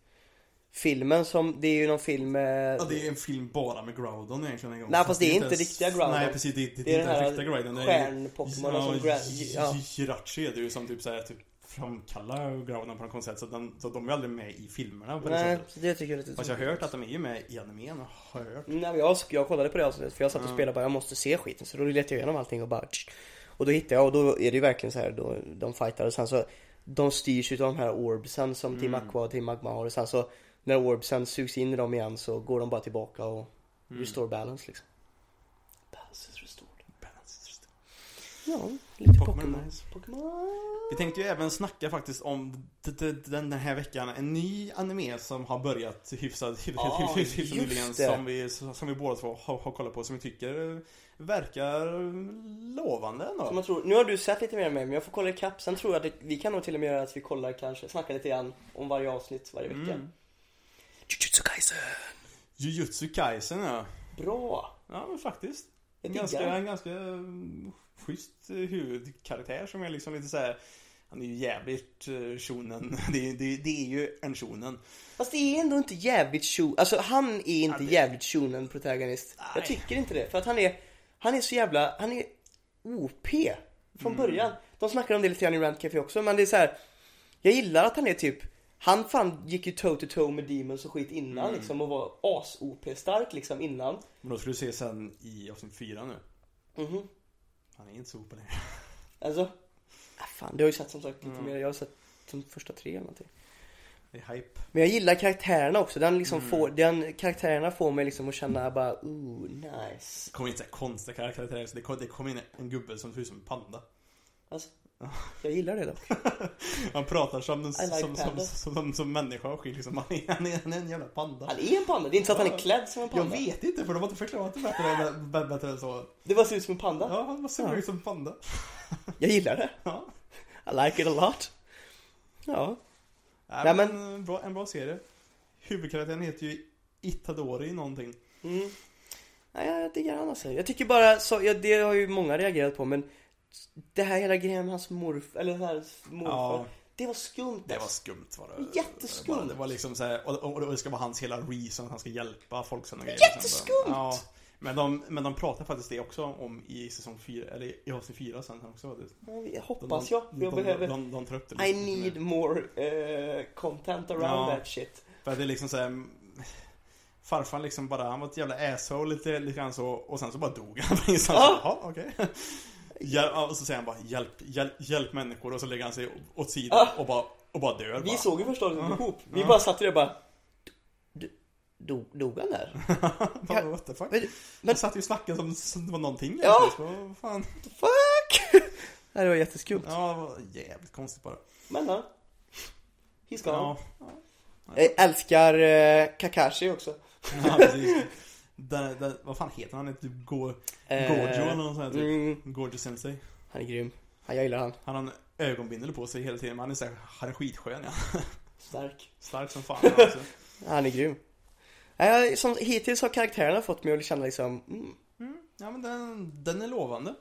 A: Filmen som, det är ju någon film med
C: Ja, det är en film bara med Groudon egentligen en gång.
A: Nej, fast det är inte riktiga Groudon.
C: Nej precis, det, det,
A: Det är den
C: inte
A: här
C: riktiga Groudon. Det är-
A: stjärn-Pokémonen som ja.
C: Jirachi är det ju som typ såhär typ framkallar Groudon på något sätt. Så, den, så de är aldrig med i filmerna på det
A: Nej,
C: sättet.
A: så det tycker jag är lite
C: Fast jag har hört att de är ju med i animen, har jag hört.
A: Nej, men jag, jag kollade på det avsnittet för jag satt och spelade bara, jag måste se skiten. Så då letade jag igenom allting och bara. Och då hittade jag och då är det ju verkligen så här, då, de fightar och sen så De styrs utav de här orbsen som Team
C: Mm.
A: Aqua och Team Magma har och sen så När orbsen sugs in i dem igen så går de bara tillbaka och
C: Mm.
A: restore balance liksom Balance is restored
C: Balance is restored.
A: Ja, lite
C: Pokémon Vi tänkte ju även snacka faktiskt om den här veckan en ny anime som har börjat hyfsat,
A: Ah,
C: hyfsat, nyligen som vi, som vi båda två har, har kollat på som vi tycker verkar lovande
A: Som
C: ändå.
A: man tror, nu har du sett lite mer än mig men jag får kolla ikapp Sen tror jag att vi kan nog till och med göra att vi kollar kanske, snackar lite grann om varje avsnitt varje vecka
C: Mm.
A: Jujutsu Kaisen
C: Jujutsu Kaisen ja.
A: Bra!
C: Ja men faktiskt.
A: Jag
C: En ganska, en ganska mm, schysst eh, huvudkaraktär som är liksom lite såhär Han är ju jävligt uh, shonen. [LAUGHS] Det, är- det, det är ju en shonen.
A: Fast det är ändå inte jävligt shonen, alltså han är inte
C: Ja, det-
A: jävligt shonen protagonist. Jag
C: Nej.
A: tycker inte det, för att han är, han är så jävla, han är OP från
C: Mm.
A: början. De snackar om det lite grann i Rant Café också, men det är så här. Jag gillar att han är typ, han fan gick ju toe to toe med Demons och skit innan
C: Mm.
A: liksom och var as-OP-stark liksom innan.
C: Men då ska du se sen i avsnitt fyra nu.
A: Mhm.
C: Han är inte så open längre. [LAUGHS]
A: Alltså, ah, fan det har ju sett som sagt lite
C: Mm.
A: mer, jag har sett de första tre eller någonting.
C: Det är hype.
A: Men jag gillar karaktärerna också, den liksom
C: Mm.
A: får, den karaktärerna får mig liksom att känna bara, ooh, nice.
C: Det kommer inte så konstiga karaktärer. Så det kom, det kom in en gubbe som ser ut som en panda.
A: Alltså, jag gillar det dock. [LAUGHS]
C: Han pratar som, en,
A: like
C: som, som, som, som, människa och skit liksom. Han är, han, är, han är en jävla panda.
A: Han är en panda, det är inte så att han är
C: Ja.
A: klädd som en
C: Jag
A: panda.
C: vet inte för de har inte förklarat det bättre, bättre, än så.
A: Det bara ser ut som en panda.
C: Ja, han ser
A: Ja.
C: ut som en panda.
A: Jag gillar det.
C: Ja.
A: I like it a lot. Ja.
C: Nej,
A: Nej,
C: men, en, bra, en bra serie. Huvudkaraktären heter ju Itadori någonting.
A: Mm. Nej, jag diggar han alltså. Jag tycker bara, så, ja, det har ju många reagerat på men det här hela grejen med hans morf, eller här morfar.
C: Ja.
A: Det var skumt
C: Det var
A: alltså.
C: skumt var det.
A: Jätteskumt.
C: Det var, det var liksom så här, och, det ska vara hans hela reason att han ska hjälpa folk sådana grejer.
A: Jätteskumt!
C: Ja. Men de, men de pratar faktiskt det också om i säsong 4, eller i avsnitt 4 sen också.
A: Jag
C: De,
A: hoppas
C: de,
A: jag, för jag
C: de,
A: behöver
C: De, de tar upp det
A: I
C: lite
A: need more eh, content around
C: Ja.
A: that shit.
C: För det är liksom såhär Farfar liksom bara, han var ett jävla asshole lite, lite grann så Och sen så bara dog han [LAUGHS]
A: Ja.
C: Jaha, okej Hjäl- ja, Och så säger han bara hjälp, hjälp, hjälp människor och så lägger han sig åt sidan
A: Ja.
C: och bara, och bara dör
A: Vi
C: bara.
A: såg ju första avsnittet
C: Ja.
A: ihop. Vi
C: Ja.
A: bara satt där och bara "D- Dog, dog han där? [LAUGHS]
C: Bara, What the fuck?
A: Men,
C: Men, satt ju och snackade som, som det var någonting
A: Ja.
C: så, fan.
A: fuck! [LAUGHS] Nej, det var jätteskumt.
C: Ja, det var jävligt konstigt bara
A: Men ja. He's gone.
C: Ja,
A: Jag älskar eh, Kakashi också.
C: ja precis den, den, Vad fan heter han? Typ Go,
A: Eh,
C: Gojo eller något sånt här typ
A: Mm,
C: Gojo Sensei
A: Han är grym. Ja, jag gillar han.
C: Han har en ögonbindel på sig hela tiden, men han är, så här, han är skitskön ja.
A: Stark.
C: Stark som fan alltså.
A: Ja, [LAUGHS] han är grym. Jag- som, hittills har karaktärerna fått mig att känna liksom, mm.
C: Mm, ja men den, den är lovande.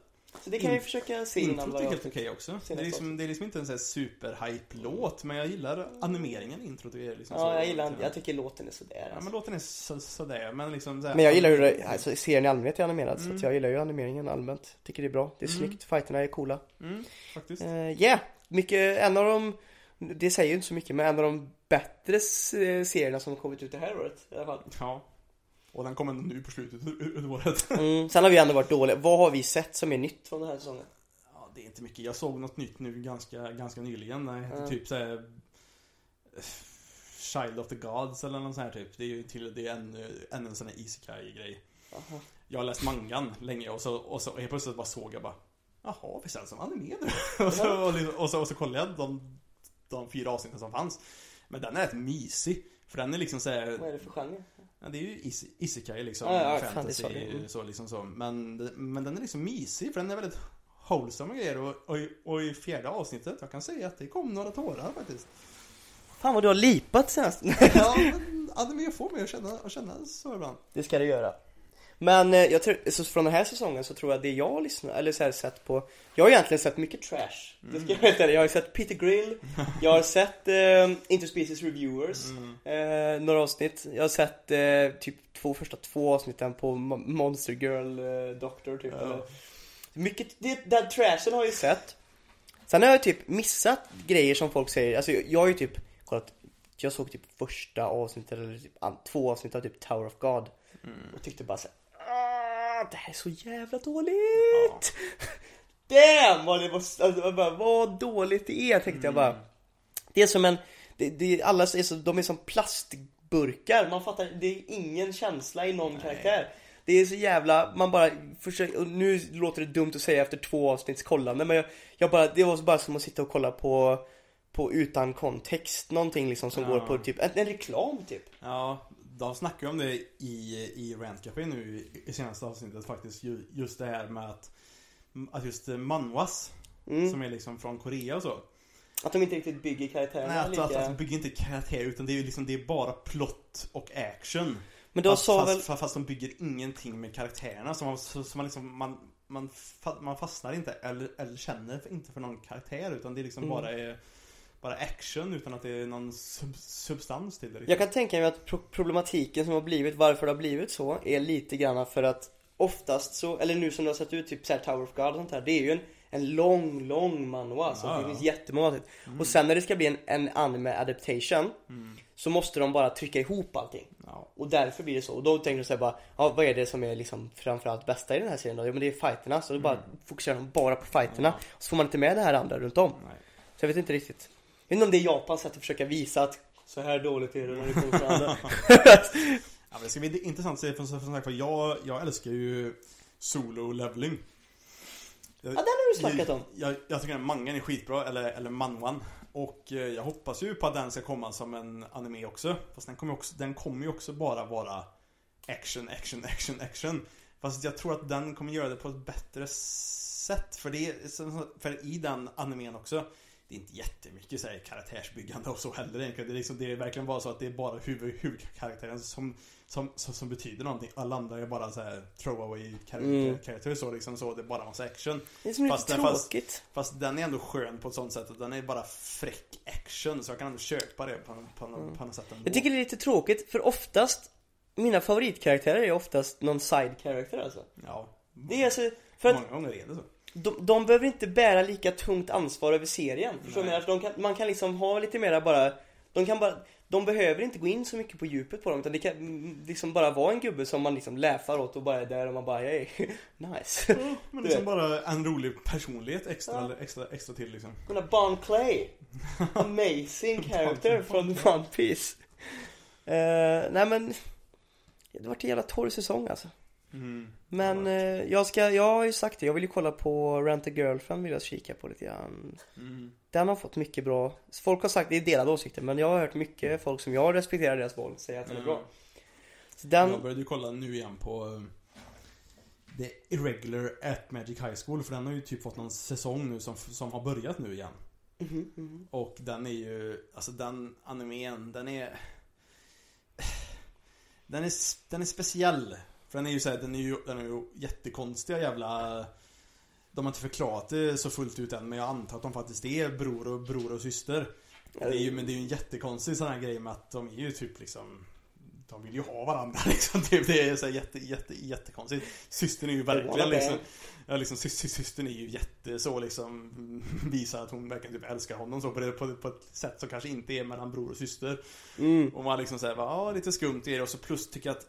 A: Så det kan vi
C: In-
A: försöka se innan
C: Introt är helt okej också. Det är, liksom, det är liksom inte en sån här super-hype-låt, men jag gillar animeringen i introt. är liksom så,
A: Ja, jag gillar Jag tycker låten är sådär.
C: Ja
A: Alltså.
C: men låten är så, sådär, men liksom så här,
A: Men jag gillar hur det, alltså, serien i allmänhet är animerad så
C: Mm.
A: att jag gillar ju animeringen allmänt. Tycker det är bra. Det är
C: Mm.
A: snyggt, fighterna är coola.
C: Mm, faktiskt.
A: Ja, uh, yeah. mycket, en av de, det säger ju inte så mycket, men en av de bättre serierna som kommit ut det här året i alla fall.
C: Ja. Och den kommer nu på slutet av året. [LAUGHS]
A: Mm. Sen har vi ändå varit dåliga. Vad har vi sett som är nytt från den här säsongen?
C: Ja, det är inte mycket. Jag såg något nytt nu ganska, ganska nyligen.
A: Ja.
C: typ såhär eh, Child of the Gods eller något sånt här typ. Det är ju till, det är ännu, ännu en sån här isekai-grej. Jag har läst mangan länge och så, och så helt plötsligt bara såg jag bara Jaha, vi säljs som anime nu? [LAUGHS] och, så, och, liksom- och, så, och så kollade jag de, de fyra avsnitten som fanns. Men den är rätt mysig. För den är liksom såhär
A: Vad är det för genre?
C: Ja, det är ju is- isekai liksom,
A: Ja, ja, fan,
C: fantasy
A: det sa du. Mm.
C: så liksom så. Men, men den är liksom mysig för den är väldigt wholesome grejer och, och, i- och i fjärde avsnittet, jag kan säga att det kom några tårar faktiskt.
A: Fan vad du har lipat senast.
C: Ja, [LAUGHS] men anime får mig att känna, att känna så ibland.
A: Det ska det göra. Men eh, jag tror, så från den här säsongen så tror jag det jag har lyssnat, eller så här, sett på Jag har egentligen sett mycket trash. Det ska jag veta. Jag har sett Peter Grill, [LAUGHS] jag har sett eh, Interspecies Reviewers, eh, några avsnitt. Jag har sett eh, typ två första två avsnitten på Mo- Monster Girl eh, Doctor typ.
C: Ja.
A: Eller, mycket, det, den trashen har jag ju sett. Sen har jag typ missat grejer som folk säger, alltså jag, jag har ju typ kollat Jag såg typ första avsnittet eller typ, två avsnitt av typ Tower of God och tyckte bara såhär "Ah, Det här är så jävla dåligt! Damn vad det var, alltså, bara, vad dåligt det är tänkte jag bara. Det är som en, det, det, alla är så, de är som plastburkar, man fattar, det är ingen känsla i någon karaktär. Det är så jävla, man bara försöker, och nu låter det dumt att säga efter två avsnitts kollande men jag, jag bara, det var bara som att sitta och kolla på på utan kontext, någonting liksom som
C: Ja.
A: går på typ, en, en reklam typ.
C: Ja, de snackar ju om det i, i Rant Café nu i, senaste avsnittet faktiskt. Ju, just det här med att, att just eh, manwas,
A: Mm.
C: som är liksom från Korea och så.
A: Att de inte riktigt bygger karaktärerna
C: Nej, att,
A: lika
C: att, att de bygger inte karaktär utan det är ju liksom, det är bara plott och action.
A: Men då
C: fast,
A: sa
C: fast,
A: väl,
C: fast, de bygger ingenting med karaktärerna så man, så, så man liksom, man, man, man fastnar inte eller, eller känner inte för någon karaktär utan det är liksom
A: Mm.
C: bara är, bara action utan att det är någon sub, substans till det
A: jag kan tänka mig att pro- problematiken som har blivit, varför det har blivit så, är lite grann för att oftast så, eller nu som det har sett ut, typ så här Tower of God och sånt här, det är ju en, en lång, lång manhwa, så
C: Ja,
A: det
C: ja.
A: finns jättemånga avsnitt. Och sen när det ska bli en, en anime adaptation,
C: Mm.
A: så måste de bara trycka ihop allting.
C: Ja.
A: Och därför blir det så. Och då tänker de såhär bara, ja vad är det som är liksom framförallt bästa i den här serien då? Ja men det är fighterna, så då bara fokuserar de bara på fighterna.
C: Mm.
A: Så får man inte med det här andra runt om.
C: Nej.
A: Så jag vet inte riktigt. Jag vet inte om det är Japans sätt att försöka visa att så här dåligt är det när det kommer från [LAUGHS] andra.
C: Ja, men det ska bli intressant att se för som sagt för jag, jag älskar ju solo leveling. Jag,
A: Ja, den har du snackat om.
C: Jag, jag tycker den mangan är skitbra, eller, eller manwan. Och eh, jag hoppas ju på att den ska komma som en anime också. Fast den kommer, ju också, den kommer ju också bara vara action, action, action, action. Fast jag tror att den kommer göra det på ett bättre sätt. För, det, är- så- för i den animen också det är inte jättemycket så här, karaktärsbyggande och så heller egentligen. Det är, liksom, det är verkligen bara så att det är bara huvud, huvudkaraktären som, som, som, som betyder någonting. Alla andra är bara så här throwaway
A: Mm.
C: karaktärer så liksom så. Det är bara massa action.
A: Det är som lite
C: Fast den- fast-
A: tråkigt.
C: Fast den är ändå skön på ett sånt sätt att den är bara fräck action. Så jag kan ändå köpa det på, på, på, på något sätt ändå.
A: Jag tycker det är lite tråkigt, för oftast mina favoritkaraktärer är oftast någon side character alltså.
C: Ja.
A: Det är alltså, för att
C: Många gånger är det så.
A: De, de behöver inte bära lika tungt ansvar över serien. Förstår du de kan, man kan liksom ha lite mera bara, de kan bara, de behöver inte gå in så mycket på djupet på dem utan det kan mm, liksom bara vara en gubbe som man liksom läfar åt och bara är där och man bara, hey, [LAUGHS] nice.
C: Ja, men liksom bara en rolig personlighet extra,
A: Ja.
C: extra, extra till liksom.
A: Den där Bon Clay. [LAUGHS] Amazing character från One Piece. Eh, nej men, det har varit en jävla torr säsong alltså.
C: Mm.
A: Men eh, jag ska, jag har ju sagt det, jag vill ju kolla på Rent a Girlfriend vill jag kika på lite grann.
C: Mm.
A: Den har fått mycket bra, folk har sagt, det är delade åsikter men jag har hört mycket folk som jag respekterar deras val säga att den är bra. Så den,
C: Jag började ju kolla nu igen på The Irregular at Magic High School för den har ju typ fått någon säsong nu som, som har börjat nu igen.
A: Mhm, mhm.
C: Och den är ju, alltså den animen, den är [SIGHS] Den är, den är speciell För den är ju såhär, den är ju, den är ju jättekonstiga jävla De har inte förklarat det så fullt ut än men jag antar att de faktiskt är bror och bror och syster det är ju, Men det är ju en jättekonstig sån här grej med att de är ju typ liksom De vill ju ha varandra [LAUGHS] liksom typ. Det är så här jätte, jätte, jättekonstigt Systern är ju verkligen liksom. Ja liksom sy- sy- systern är ju jätte så liksom [LAUGHS] Visar att hon verkligen typ älskar honom så på, det, på, på ett sätt som kanske inte är mellan bror och syster
A: Mm.
C: Och man liksom säger ja lite skumt i det och så plus tycker jag att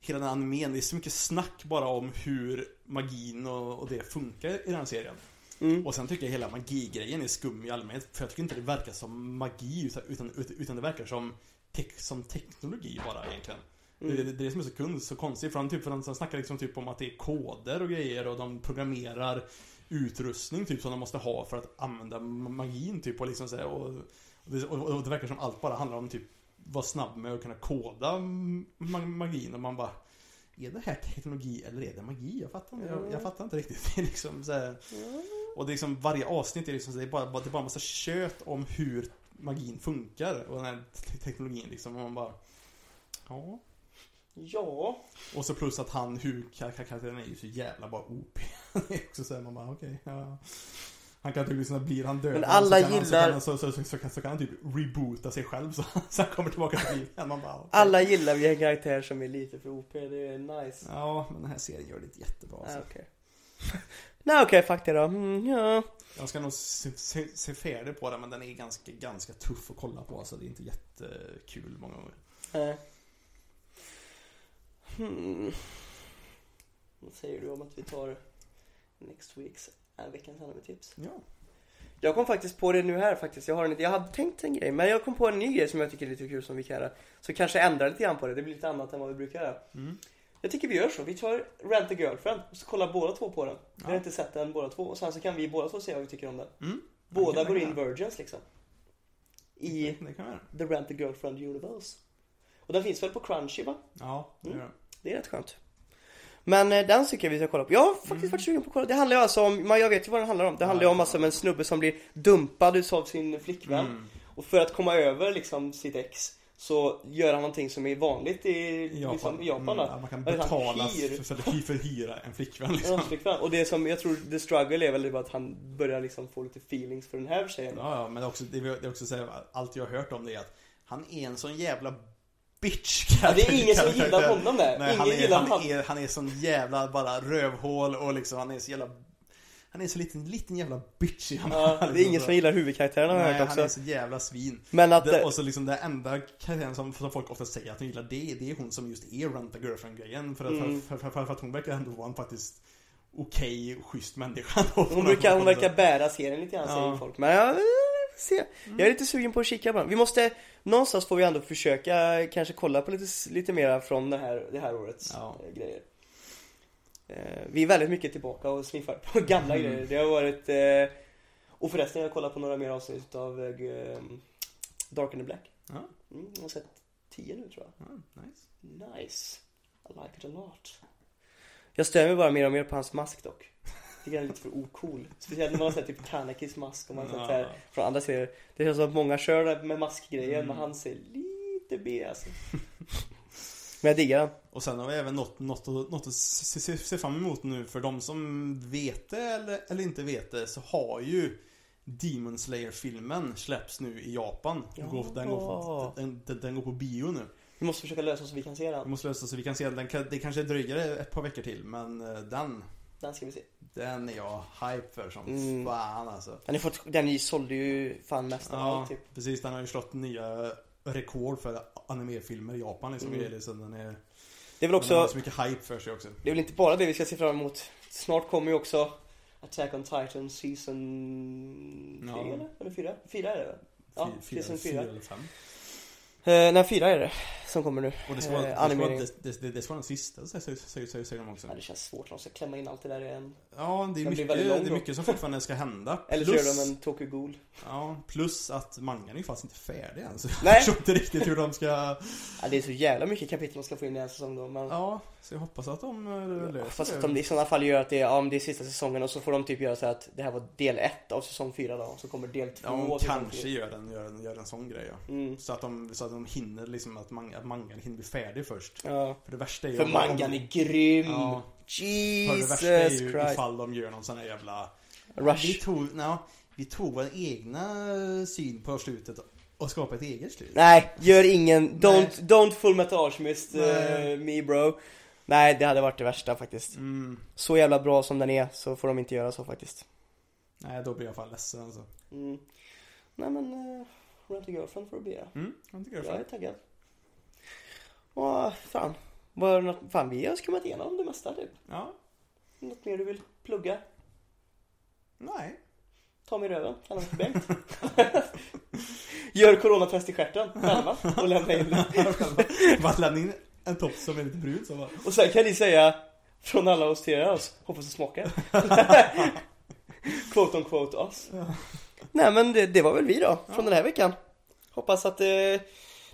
C: Hela den animen, det är så mycket snack bara om hur magin och, och det funkar i den serien
A: Mm.
C: Och sen tycker jag hela magigrejen är skum i allmänhet För jag tycker inte det verkar som magi utan, utan, utan det verkar som, tek, som teknologi bara egentligen
A: Mm.
C: det, det, det är det som är så, kund, så konstigt, för han, typ, för han snackar liksom typ om att det är koder och grejer och de programmerar utrustning typ som de måste ha för att använda ma- magin typ och liksom så här, och, och, det, och, och det verkar som allt bara handlar om typ vara snabb med att kunna koda ma- magin och man bara Är det här teknologi eller är det magi? Jag fattar inte, jag, jag fattar inte riktigt. [LAUGHS] Det är liksom så här, och det är liksom varje avsnitt är liksom det är bara, det är bara en massa kött om hur magin funkar och den här te- teknologin liksom och man bara Ja
A: Ja.
C: och så plus att han, hur kar- kar- karaktären är ju så jävla bara OP. [LAUGHS] det är också såhär, man bara okej, ja. Han kan typ liksom, blir han död
A: Men alla
C: så kan han, så,
A: gillar-
C: kan så, så, så, kan, så kan han typ reboota sig själv så, så han kommer tillbaka till livet okej.
A: Alla gillar vi en karaktär som är lite för OP, det är nice.
C: Ja, men den här serien gör det jättebra alltså.
A: Ah, okej. [LAUGHS] Nej okej, fuck det då. Mm, ja.
C: Jag ska nog se, se, se färdig på den men den är ganska, ganska tuff att kolla på så det är inte jättekul många gånger.
A: Nej. Hmm. Vad säger du om att vi tar next weeks, veckans anime-tips?
C: Ja.
A: Jag kom faktiskt på det nu här faktiskt. Jag, har en, jag hade tänkt en grej, men jag kom på en ny grej som jag tycker är lite kul som vi kan göra. Så kanske ändra lite grann på det. Det blir lite annat än vad vi brukar göra.
C: Mm.
A: Jag tycker vi gör så. Vi tar Rent a Girlfriend och så kollar båda två på den. Vi har
C: Ja.
A: inte sett den båda två. Och sen så kan vi båda två se vad vi tycker om den.
C: Mm.
A: Båda går in virgins liksom. I. The Rent a Girlfriend Universe. Och den finns väl på Crunchy va?
C: Ja, det
A: Mm.
C: gör det.
A: Det är rätt skönt. Men eh, den tycker jag vi ska kolla på. Jag har faktiskt
C: Mm.
A: varit sugen på att kolla. Det handlar ju alltså om, man, jag vet ju vad den handlar om. Det handlar ju om alltså om en snubbe som blir dumpad av sin flickvän.
C: Mm.
A: Och för att komma över liksom sitt ex så gör han någonting som är vanligt i
C: Japan.
A: Liksom, i Japan.
C: Mm, ja, man kan
A: han
C: betala
A: hyr.
C: för, för, att hyra en flickvän liksom.
A: flickvän. Och det som jag tror the struggle är väl bara att han börjar liksom få lite feelings för den här tjejen.
C: Ja, ja, men också, det det är också så här, allt jag har hört om det är att han är en sån jävla bitch
A: Ja, det är ingen som gillar honom där.
C: Nej,
A: ingen
C: han, är,
A: gillar
C: han,
A: han.
C: är, han är sån jävla bara rövhål och liksom han är så jävla Han är så liten, liten jävla bitch.
A: Ja, [LAUGHS] det är ingen som gillar huvudkaraktären har jag hört
C: han är
A: också.
C: så jävla svin.
A: Men att...
C: Det, och så liksom det enda karaktären som, som folk ofta säger att de gillar det, det är hon som just är Rent a Girlfriend grejen. För, att-
A: Mm.
C: för, för, för, för, att hon verkar ändå vara en faktiskt okej, schysst människa. [LAUGHS]
A: Hon brukar, hon verkar bära serien lite grann
C: Ja.
A: säger folk. Men se. Jag är lite sugen på att kika på den. Vi måste, någonstans får vi ändå försöka kanske kolla på lite, lite mera från det här, det här årets
C: Ja.
A: eh, grejer. Eh, vi är väldigt mycket tillbaka och sniffar på [LAUGHS] gamla
C: Mm.
A: grejer. Det har varit, eh, och förresten jag kollat på några mer avsnitt av eh, Dark and the Black.
C: Ja,
A: Mm, jag har sett tio nu tror jag.
C: ja, nice.
A: Nice. I like it a lot. Jag stör mig bara mer och mer på hans mask dock. Tycker han är lite för ocool. Speciellt när man har sett typ Kanakis mask och man har sett här från andra serier. Det känns som att många kör med maskgrejen
C: Mm.
A: men han ser lite B alltså. [LAUGHS] Men jag diggar den.
C: Och sen har vi även något, något, att- något att se, se, se fram emot nu för de som vet det eller, eller inte vet det så har ju Demon Slayer-filmen släpps nu i Japan.
A: Ja.
C: Går, den, går, den, den, den går på bio nu.
A: Vi måste försöka lösa så vi kan se
C: Vi
A: den.
C: måste lösa så vi kan se den. Det kanske dröjer ett par veckor till men eh, den,
A: Den ska vi se.
C: den är jag hype för som
A: Mm.
C: fan alltså.
A: Den, är fått, den sålde ju fan mest av
C: Ja,
A: allt typ.
C: precis. Den har ju slått nya rekord för animefilmer i Japan liksom.
A: Mm.
C: Så den är,
A: Det är väl
C: den har
A: också,
C: så mycket hype för sig också.
A: det är väl inte bara det vi ska se fram emot. Snart kommer ju också Attack on Titan season 3
C: Ja.
A: eller? Eller 4? 4 är det väl? Ja, season 4.
C: eller fem.
A: Eh, nej, fyra är det. som kommer nu.
C: Och det ska vara,
A: Eh,
C: det ska vara, det, det, det, ska vara den sista, säger, säger, säger, säger de också.
A: Ja, det känns svårt att de ska klämma in allt det där i en...
C: Ja, det är,
A: Den
C: mycket, det är mycket som fortfarande ska hända. [LAUGHS]
A: Eller så
C: Plus-
A: gör de en Tokyo Ghoul.
C: Ja, plus att mangan är ju faktiskt inte färdig än. Så jag
A: Nej.
C: förstår inte riktigt hur de ska...
A: Ja, det är så jävla mycket kapitel de ska få in i en säsong då. Men...
C: Ja, så jag hoppas att de eh, löser
A: Fast att de i sådana fall gör att det är, ja, det är sista säsongen och så får de typ göra så att det här var del ett av säsong fyra då. Och så kommer del två
C: Ja, kanske gör en, gör, en, gör en sån grej ja.
A: Mm.
C: Så att de, så att de hinner liksom att, man, att mangan hinner bli färdig först.
A: Ja.
C: För det värsta är ju
A: För mangan är grym!
C: Ja, för det
A: Jesus
C: värsta är ju
A: Christ!
C: ifall de gör någon sån här jävla... Vi
A: Rush.
C: tog, ja, vi tog vår egna syn på slutet och skapade ett eget slut.
A: Nej, gör ingen, don't,
C: Nej.
A: don't full metal alchemist uh,
C: Nej.
A: me bro. Nej, det hade varit det värsta faktiskt.
C: Mm.
A: Så jävla bra som den är så får de inte göra så faktiskt.
C: Nej, då blir jag fan ledsen alltså.
A: Mm. Nej men, uh, Rent a Girlfriend får det bli ja.
C: Mm, jag tycker
A: Jag
C: det
A: är taggad. Och fan, var det något, fan vi har skummat igenom det mesta typ.
C: Ja,
A: Något mer du vill plugga?
C: nej.
A: Ta mig i röven, kalla mig för Bengt. Gör coronatest i stjärten själva och lämna in det. [LAUGHS]
C: Bara lämna in en topp som är lite brun så bara...
A: Och sen kan ni säga från alla oss till oss, hoppas det smakar. [LAUGHS] quote on quote oss. Nej men det, det var väl vi då, från den här veckan. Hoppas att eh,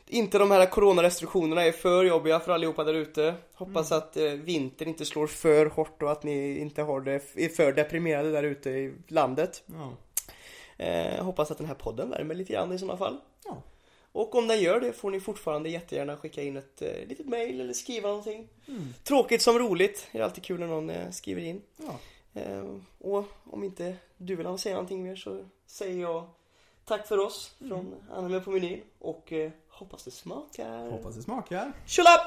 A: inte de här coronarestriktionerna är för jobbiga för allihopa där ute. Hoppas att eh, vintern inte slår för hårt och att ni inte har det, är för deprimerade där ute i landet.
C: Ja.
A: Eh, hoppas att den här podden värmer lite grann i sådana fall.
C: Ja.
A: Och om den gör det får ni fortfarande jättegärna skicka in ett eh, litet mail eller skriva någonting. Tråkigt som roligt. Det är alltid kul när någon eh, skriver in.
C: ja.
A: Eh, och om inte du vill säga någonting mer så säger jag tack för oss från Anime på menyn och eh, hoppas det smakar.
C: Hoppas det smakar.
A: Tjolapp!